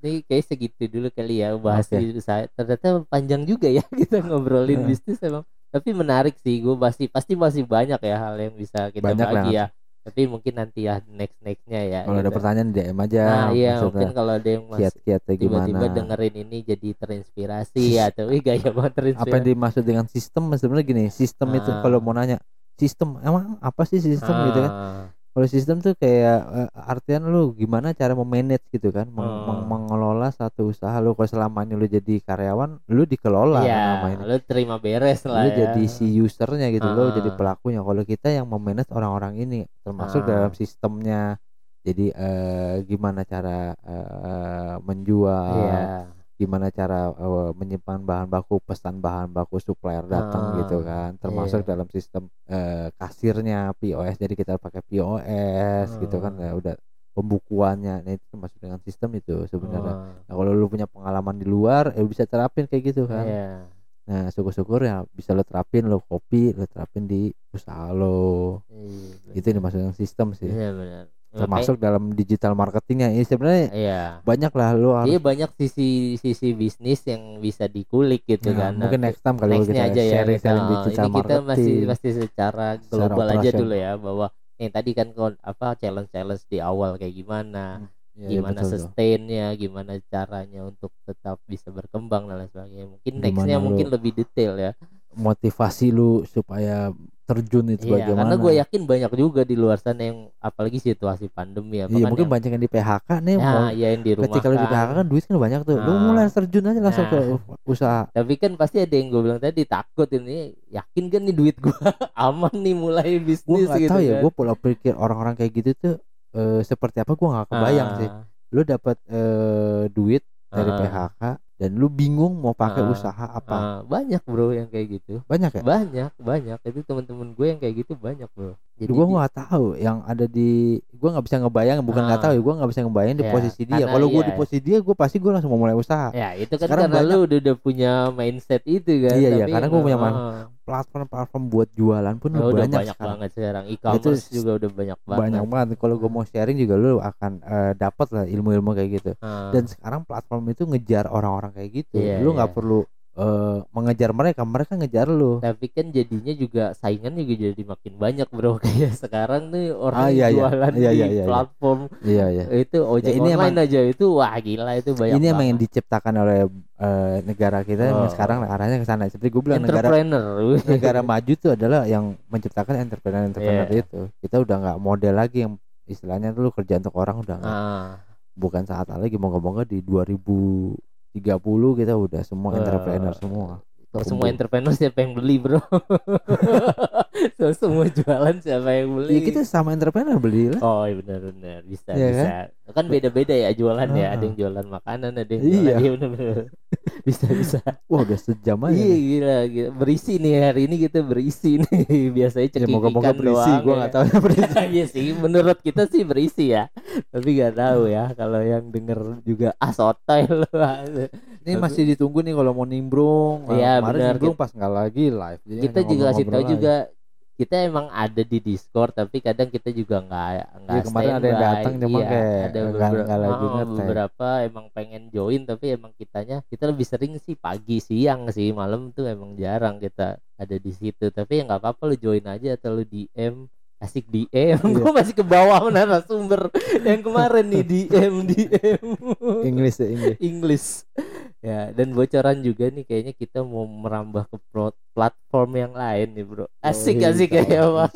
Ini kayak segitu dulu kali ya bahas di usaha. Ternyata panjang juga ya kita ngobrolin Heeh. bisnis emang tapi menarik sih gue pasti pasti masih banyak ya hal yang bisa kita Banyak lah. bagi ya. Tapi mungkin nanti ya next nextnya ya kalau ada gitu. pertanyaan DM aja nah iya mungkin kalau ada yang masih tiba-tiba dengerin ini jadi terinspirasi atau wih gaya banget apa yang terinspirasi dimaksud dengan sistem? Sebenarnya gini sistem itu Ah. kalau mau nanya sistem emang apa sih sistem? gitu kan. Ah, kalau sistem tuh kayak eh, artian lu gimana cara memanage gitu kan meng- Hmm. meng- mengelola satu usaha lu kalau selamanya lu jadi karyawan lu dikelola Iya, namanya lu terima beres lah lu ya. jadi si usernya gitu lu Ah. jadi pelakunya kalau kita yang memanage orang-orang ini termasuk Ah. dalam sistemnya jadi eh, gimana cara eh, menjual Iya. Gimana cara eh, menyimpan bahan baku pesan bahan baku supplier datang Ah, gitu kan. Termasuk iya. dalam sistem eh, kasirnya POS jadi kita pakai POS gitu kan. Ah. ya udah pembukuannya. Nah itu termasuk dengan sistem itu sebenarnya. Oh, nah, kalau lu punya pengalaman di luar ya bisa terapin kayak gitu kan. Iya. nah syukur-syukur ya bisa lo terapin lo copy lo terapin di usaha lo Iya, itu dengan sistem sih. Iya benar. Termasuk dalam digital marketingnya ini sebenarnya iya. banyak lah lo harus Iya banyak sisi sisi bisnis yang bisa next gitu Nah, kan. mungkin Nanti- next time nextnya kita aja ya sharing kita, sharing oh, digital ini kita masih masih secara Secara global aja operation. dulu ya bahwa yang tadi kan apa challenge challenge di awal kayak gimana Iya, iya, gimana tuh. sustainnya gimana caranya untuk tetap bisa berkembang dan lain sebagainya mungkin Gimana nextnya lu- mungkin lebih detail ya motivasi lu supaya terjun itu iya bagaimana. karena gue yakin banyak juga di luar sana yang apalagi situasi pandemi apa iya kan mungkin yang, banyak yang di PHK nih ya, mau ya yang di rumah ketika lu di PHK kan duit kan banyak tuh. Lu Nah. mulai terjun aja langsung Nah. ke usaha. Tapi kan pasti ada yang gue bilang tadi takut ini yakin kan nih duit gue aman nih mulai gue bisnis nggak gitu tahu ya kan. gue pola pikir orang-orang kayak gitu tuh eh, seperti apa gua nggak kebayang Ah, sih lu dapat eh, duit dari Ah. PHK dan lu bingung mau pakai Ah. usaha apa? ah, banyak bro yang kayak gitu. Banyak ya? Banyak banyak. Itu temen-temen gue yang kayak gitu banyak bro jadi gue di- nggak tahu yang ada di gue nggak bisa ngebayang bukan nggak Ah. tahu ya gue nggak bisa ngebayang di Ya, posisi dia. kalau gue iya. di posisi dia gue pasti gue langsung mau mulai usaha. Ya itu kan Sekarang karena banyak- lu udah, udah punya mindset itu kan Iya, iya, karena gue punya platform-platform buat jualan pun ah, udah banyak, banyak, banget sekarang. E-commerce Itu juga udah banyak banget. banyak banget. Kalau gue mau sharing juga lu akan eh, dapat lah ilmu-ilmu kayak gitu. Ah, dan sekarang platform itu ngejar orang-orang kayak gitu. Iya, lu nggak iya. perlu eh, mengejar mereka mereka ngejar lu tapi kan jadinya juga saingan juga jadi makin banyak bro kayak sekarang nih orang Ah, iya, iya. jualan Iya, di iya, iya, iya. platform iya iya itu ojek ini online aja itu wah gila itu banyak ini emang yang diciptakan oleh eh, negara kita yang Oh. sekarang arahnya ke sana seperti gue bilang negara entrepreneur negara maju itu adalah yang menciptakan entrepreneur-entrepreneur Iya. itu. Kita udah nggak model lagi yang istilahnya dulu kerja untuk orang udah nggak. ah bukan saat lagi moga-moga di 2030 kita udah semua entrepreneur semua. Kalau semua entrepreneur siapa yang beli bro? Kalau semua jualan siapa yang beli? Iya kita sama entrepreneur beli lah. Oh iya benar-benar bisa Iya bisa. Kan beda-beda ya jualan ya. Ah. Ada yang jualan makanan, ada yang Iya. jualan. Iya benar-benar. bisa bisa. Wah udah sejam aja. Iya gila, gila. Berisi nih hari ini kita berisi nih. Biasanya Ya cekik moga-moga berisi. Gua nggak tahu yang berisi. Iya sih, menurut kita sih berisi ya. Tapi nggak tahu ya kalau yang denger juga ah sotoy lu. Ini masih ditunggu nih kalau mau nimbrung. Iya, benar. nimbrung pas nggak lagi live. Jadi kita juga kasih tahu juga kita emang ada di Discord tapi kadang kita juga nggak nggak Iya, kemarin ada yang datang, cuma Iya, kayak ada beberapa, nggak lagi oh, ngetek. beberapa emang pengen join tapi emang kitanya kita lebih sering sih pagi siang sih malam tuh emang jarang kita ada di situ. Tapi ya nggak apa-apa lu join aja atau lu DM asik DM Iya. gue masih ke bawah narasumber yang kemarin nih DM DM Inggris ya Inggris. English. Ya dan bocoran juga nih kayaknya kita mau merambah ke platform yang lain nih bro. Asik Oh, asik insya Allah.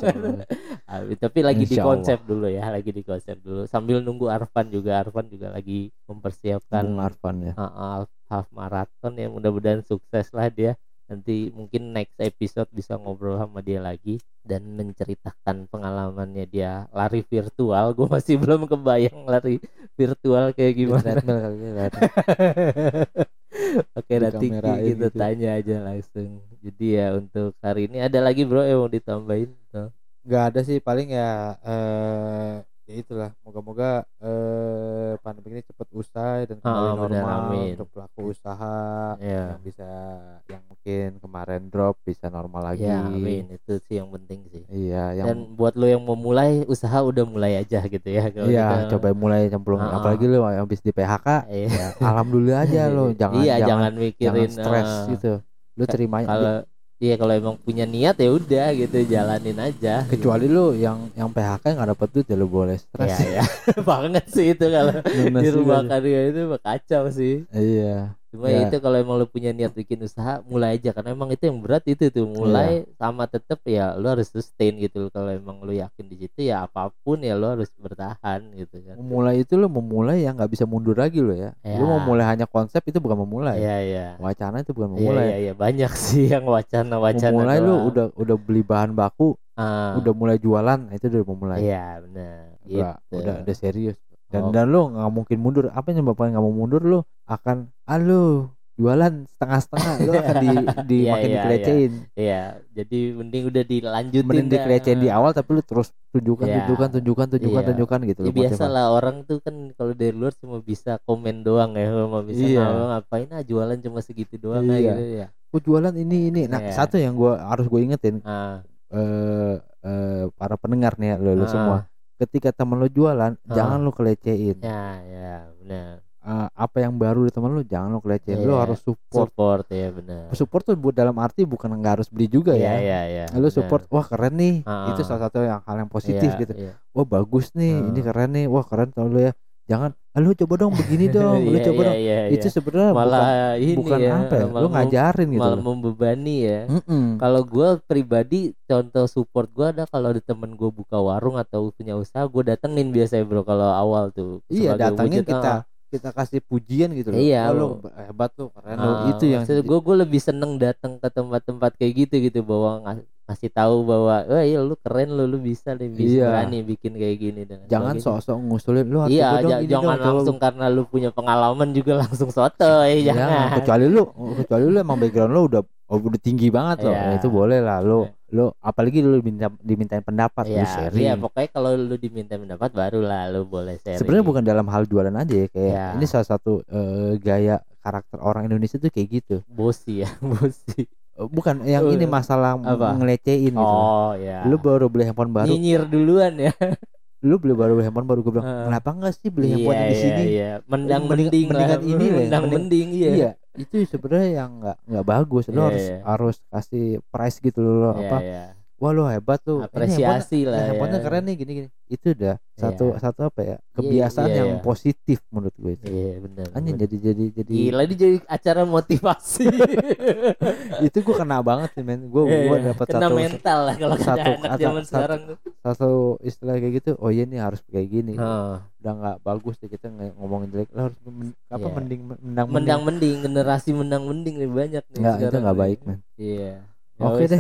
Ah, tapi lagi di konsep dulu ya lagi di konsep dulu. Sambil nunggu Arfan juga. Arfan juga lagi mempersiapkan Bung Arfan ya. uh, half marathon ya mudah-mudahan sukses lah dia nanti mungkin next episode bisa ngobrol sama dia lagi dan menceritakan pengalamannya dia lari virtual gue masih belum kebayang lari virtual kayak gimana kali lari. Oke nanti kita gitu. tanya aja langsung jadi ya untuk hari ini ada lagi bro yang mau ditambahin nggak ada sih paling ya eh ya itulah moga-moga eh pandemi ini cepat usai dan kembali Ah, benar, normal amin. untuk pelaku usaha ya yang bisa yang mungkin kemarin drop bisa normal lagi. Ya amin. Itu sih yang penting sih. Iya yang dan buat lo yang mau mulai usaha udah mulai aja gitu ya kalau iya kita- coba mulai cemplung Ah, ah. apalagi lu yang habis di PHK Iya. ya alhamdulillah aja lo. Jangan iya jangan, jangan mikirin jangan stres eh, gitu. Ka- terima kalau iya kalau emang punya niat ya udah gitu jalanin aja. Kecuali lu yang yang PHK nggak dapet duit ya lu boleh stres. Iya, ya. banget sih itu kalau di rumah karya itu kacau sih. Iya cuma Ya. itu kalau emang lu punya niat bikin usaha mulai aja karena emang itu yang berat itu tuh mulai sama tetep ya lu harus sustain gitu kalau emang lu yakin di situ ya apa pun ya lu harus bertahan gitu kan memulai itu lo memulai yang nggak bisa mundur lagi lo ya. Ya. Lu memulai hanya konsep itu bukan memulai. iya iya Wacana itu bukan Iya memulai. iya iya banyak sih yang wacana wacana memulai lu doang. udah udah beli bahan baku, Ah, udah mulai jualan, itu udah memulai. iya benar Udah, gitu. udah udah serius. Dan Oh. dan lu nggak mungkin mundur. Apa yang nyebabkan nggak mau mundur lu akan alu jualan setengah-setengah lu akan di, di Iya, makin iya, dikelecehin. Iya, jadi mending udah dilanjutin Mending dah. dikelecehin di awal tapi lu terus tunjukkan Iya. tunjukkan tunjukkan tunjukkan Iya. tunjukkan gitu Ya biasa lah orang tuh kan kalau dari luar cuma bisa komen doang ya, cuma bisa Iya. ngomong ngapain ah jualan cuma segitu doang Iya. aja gitu ya. Gua jualan ini ini. Nah, Iya. satu yang gua harus gue ingetin Ah, eh eh, para pendengar nih ya, lo, lo Ah. semua ketika temen lo jualan Ah. jangan lo kelecehin ya ya benar. Eh, apa yang baru di temen lo jangan lo kelecehin lo Iya. harus support Support ya benar. support tuh buat dalam arti bukan nggak harus beli juga Iya ya iya iya. lo support wah keren nih Ah. itu salah satu yang hal yang positif Iya, gitu iya. wah bagus nih Ah. ini keren nih wah keren tau lo ya jangan lo coba dong begini dong lo Iya, coba iya, dong. iya, itu sebenarnya malah bukan, ini bukan ya, apa ya mem- ngajarin gitu malah membebani ya. Mm-mm. Kalau gue pribadi contoh support gue ada kalau ada temen gue buka warung atau punya usaha gue datengin biasanya bro kalau awal tuh iya datangin wujud, kita. ah, kita kasih pujian gitu loh. Iya, oh, lu lo- hebat lu keren lu. Ah, itu yang gue gue lebih seneng datang ke tempat-tempat kayak gitu gitu. Bahwa ngas- ngasih tahu bahwa wah iya lu keren lu lu bisa nih bisa Iya. berani bikin kayak gini dan jangan sok-sok ngusulin lu iya dong, jangan dong, langsung karena lu punya pengalaman juga langsung soto ya Jangan, jangan. kecuali lu kecuali lu emang background lu udah oh, udah tinggi banget loh Iya. Nah, itu boleh lah lu Iya. lu apalagi lu diminta dimintain pendapat lu Iya, sharing iya pokoknya kalau lu diminta pendapat baru lah lu boleh sharing. sebenarnya bukan dalam hal jualan aja ya kayak Iya. ini salah satu eh, gaya karakter orang Indonesia tuh kayak gitu bosi ya, bosi. Eh, bukan yang ini Eh, masalah apa? ngelecehin gitu Oh ya. lu baru beli handphone baru nyinyir duluan ya. lu beli baru beli handphone baru gue bilang Heeh. kenapa enggak sih beli handphone iya, di sini Iya, iya. Mendang Mending- mending, mendingan lah. ini lah, Mendang mending- mending iya. iya itu sebenarnya yang nggak nggak bagus lu Iya, harus iya. harus kasih price gitu loh Iya, apa iya. Wah lu hebat tuh Ini handphone- Apresiasi ya, lah. handphonenya ya. keren nih gini gini itu udah satu Iya. satu apa ya kebiasaan iya, yang iya. positif menurut gue itu Iya, benar. benar. jadi jadi jadi Gila ini jadi acara motivasi. itu gue kena banget sih men gue Iya, gue iya. dapat kena satu mental lah kalau satu anak kata- zaman satu- sekarang tuh. satu istilah kayak gitu oh iya nih harus kayak gini Heeh. udah nggak bagus deh kita ngomongin jelek lo harus men- apa Iya. mending mendang Mendang mending generasi mendang mending nih banyak nih. nggak itu nggak baik men Iya. Ya Oke wes deh.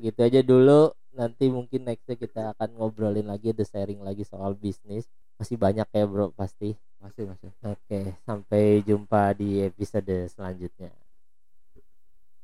Segitu aja dulu. Nanti mungkin nextnya kita akan ngobrolin lagi, ada sharing lagi soal bisnis. Masih banyak ya bro pasti. masih masih Oke, sampai jumpa di episode selanjutnya.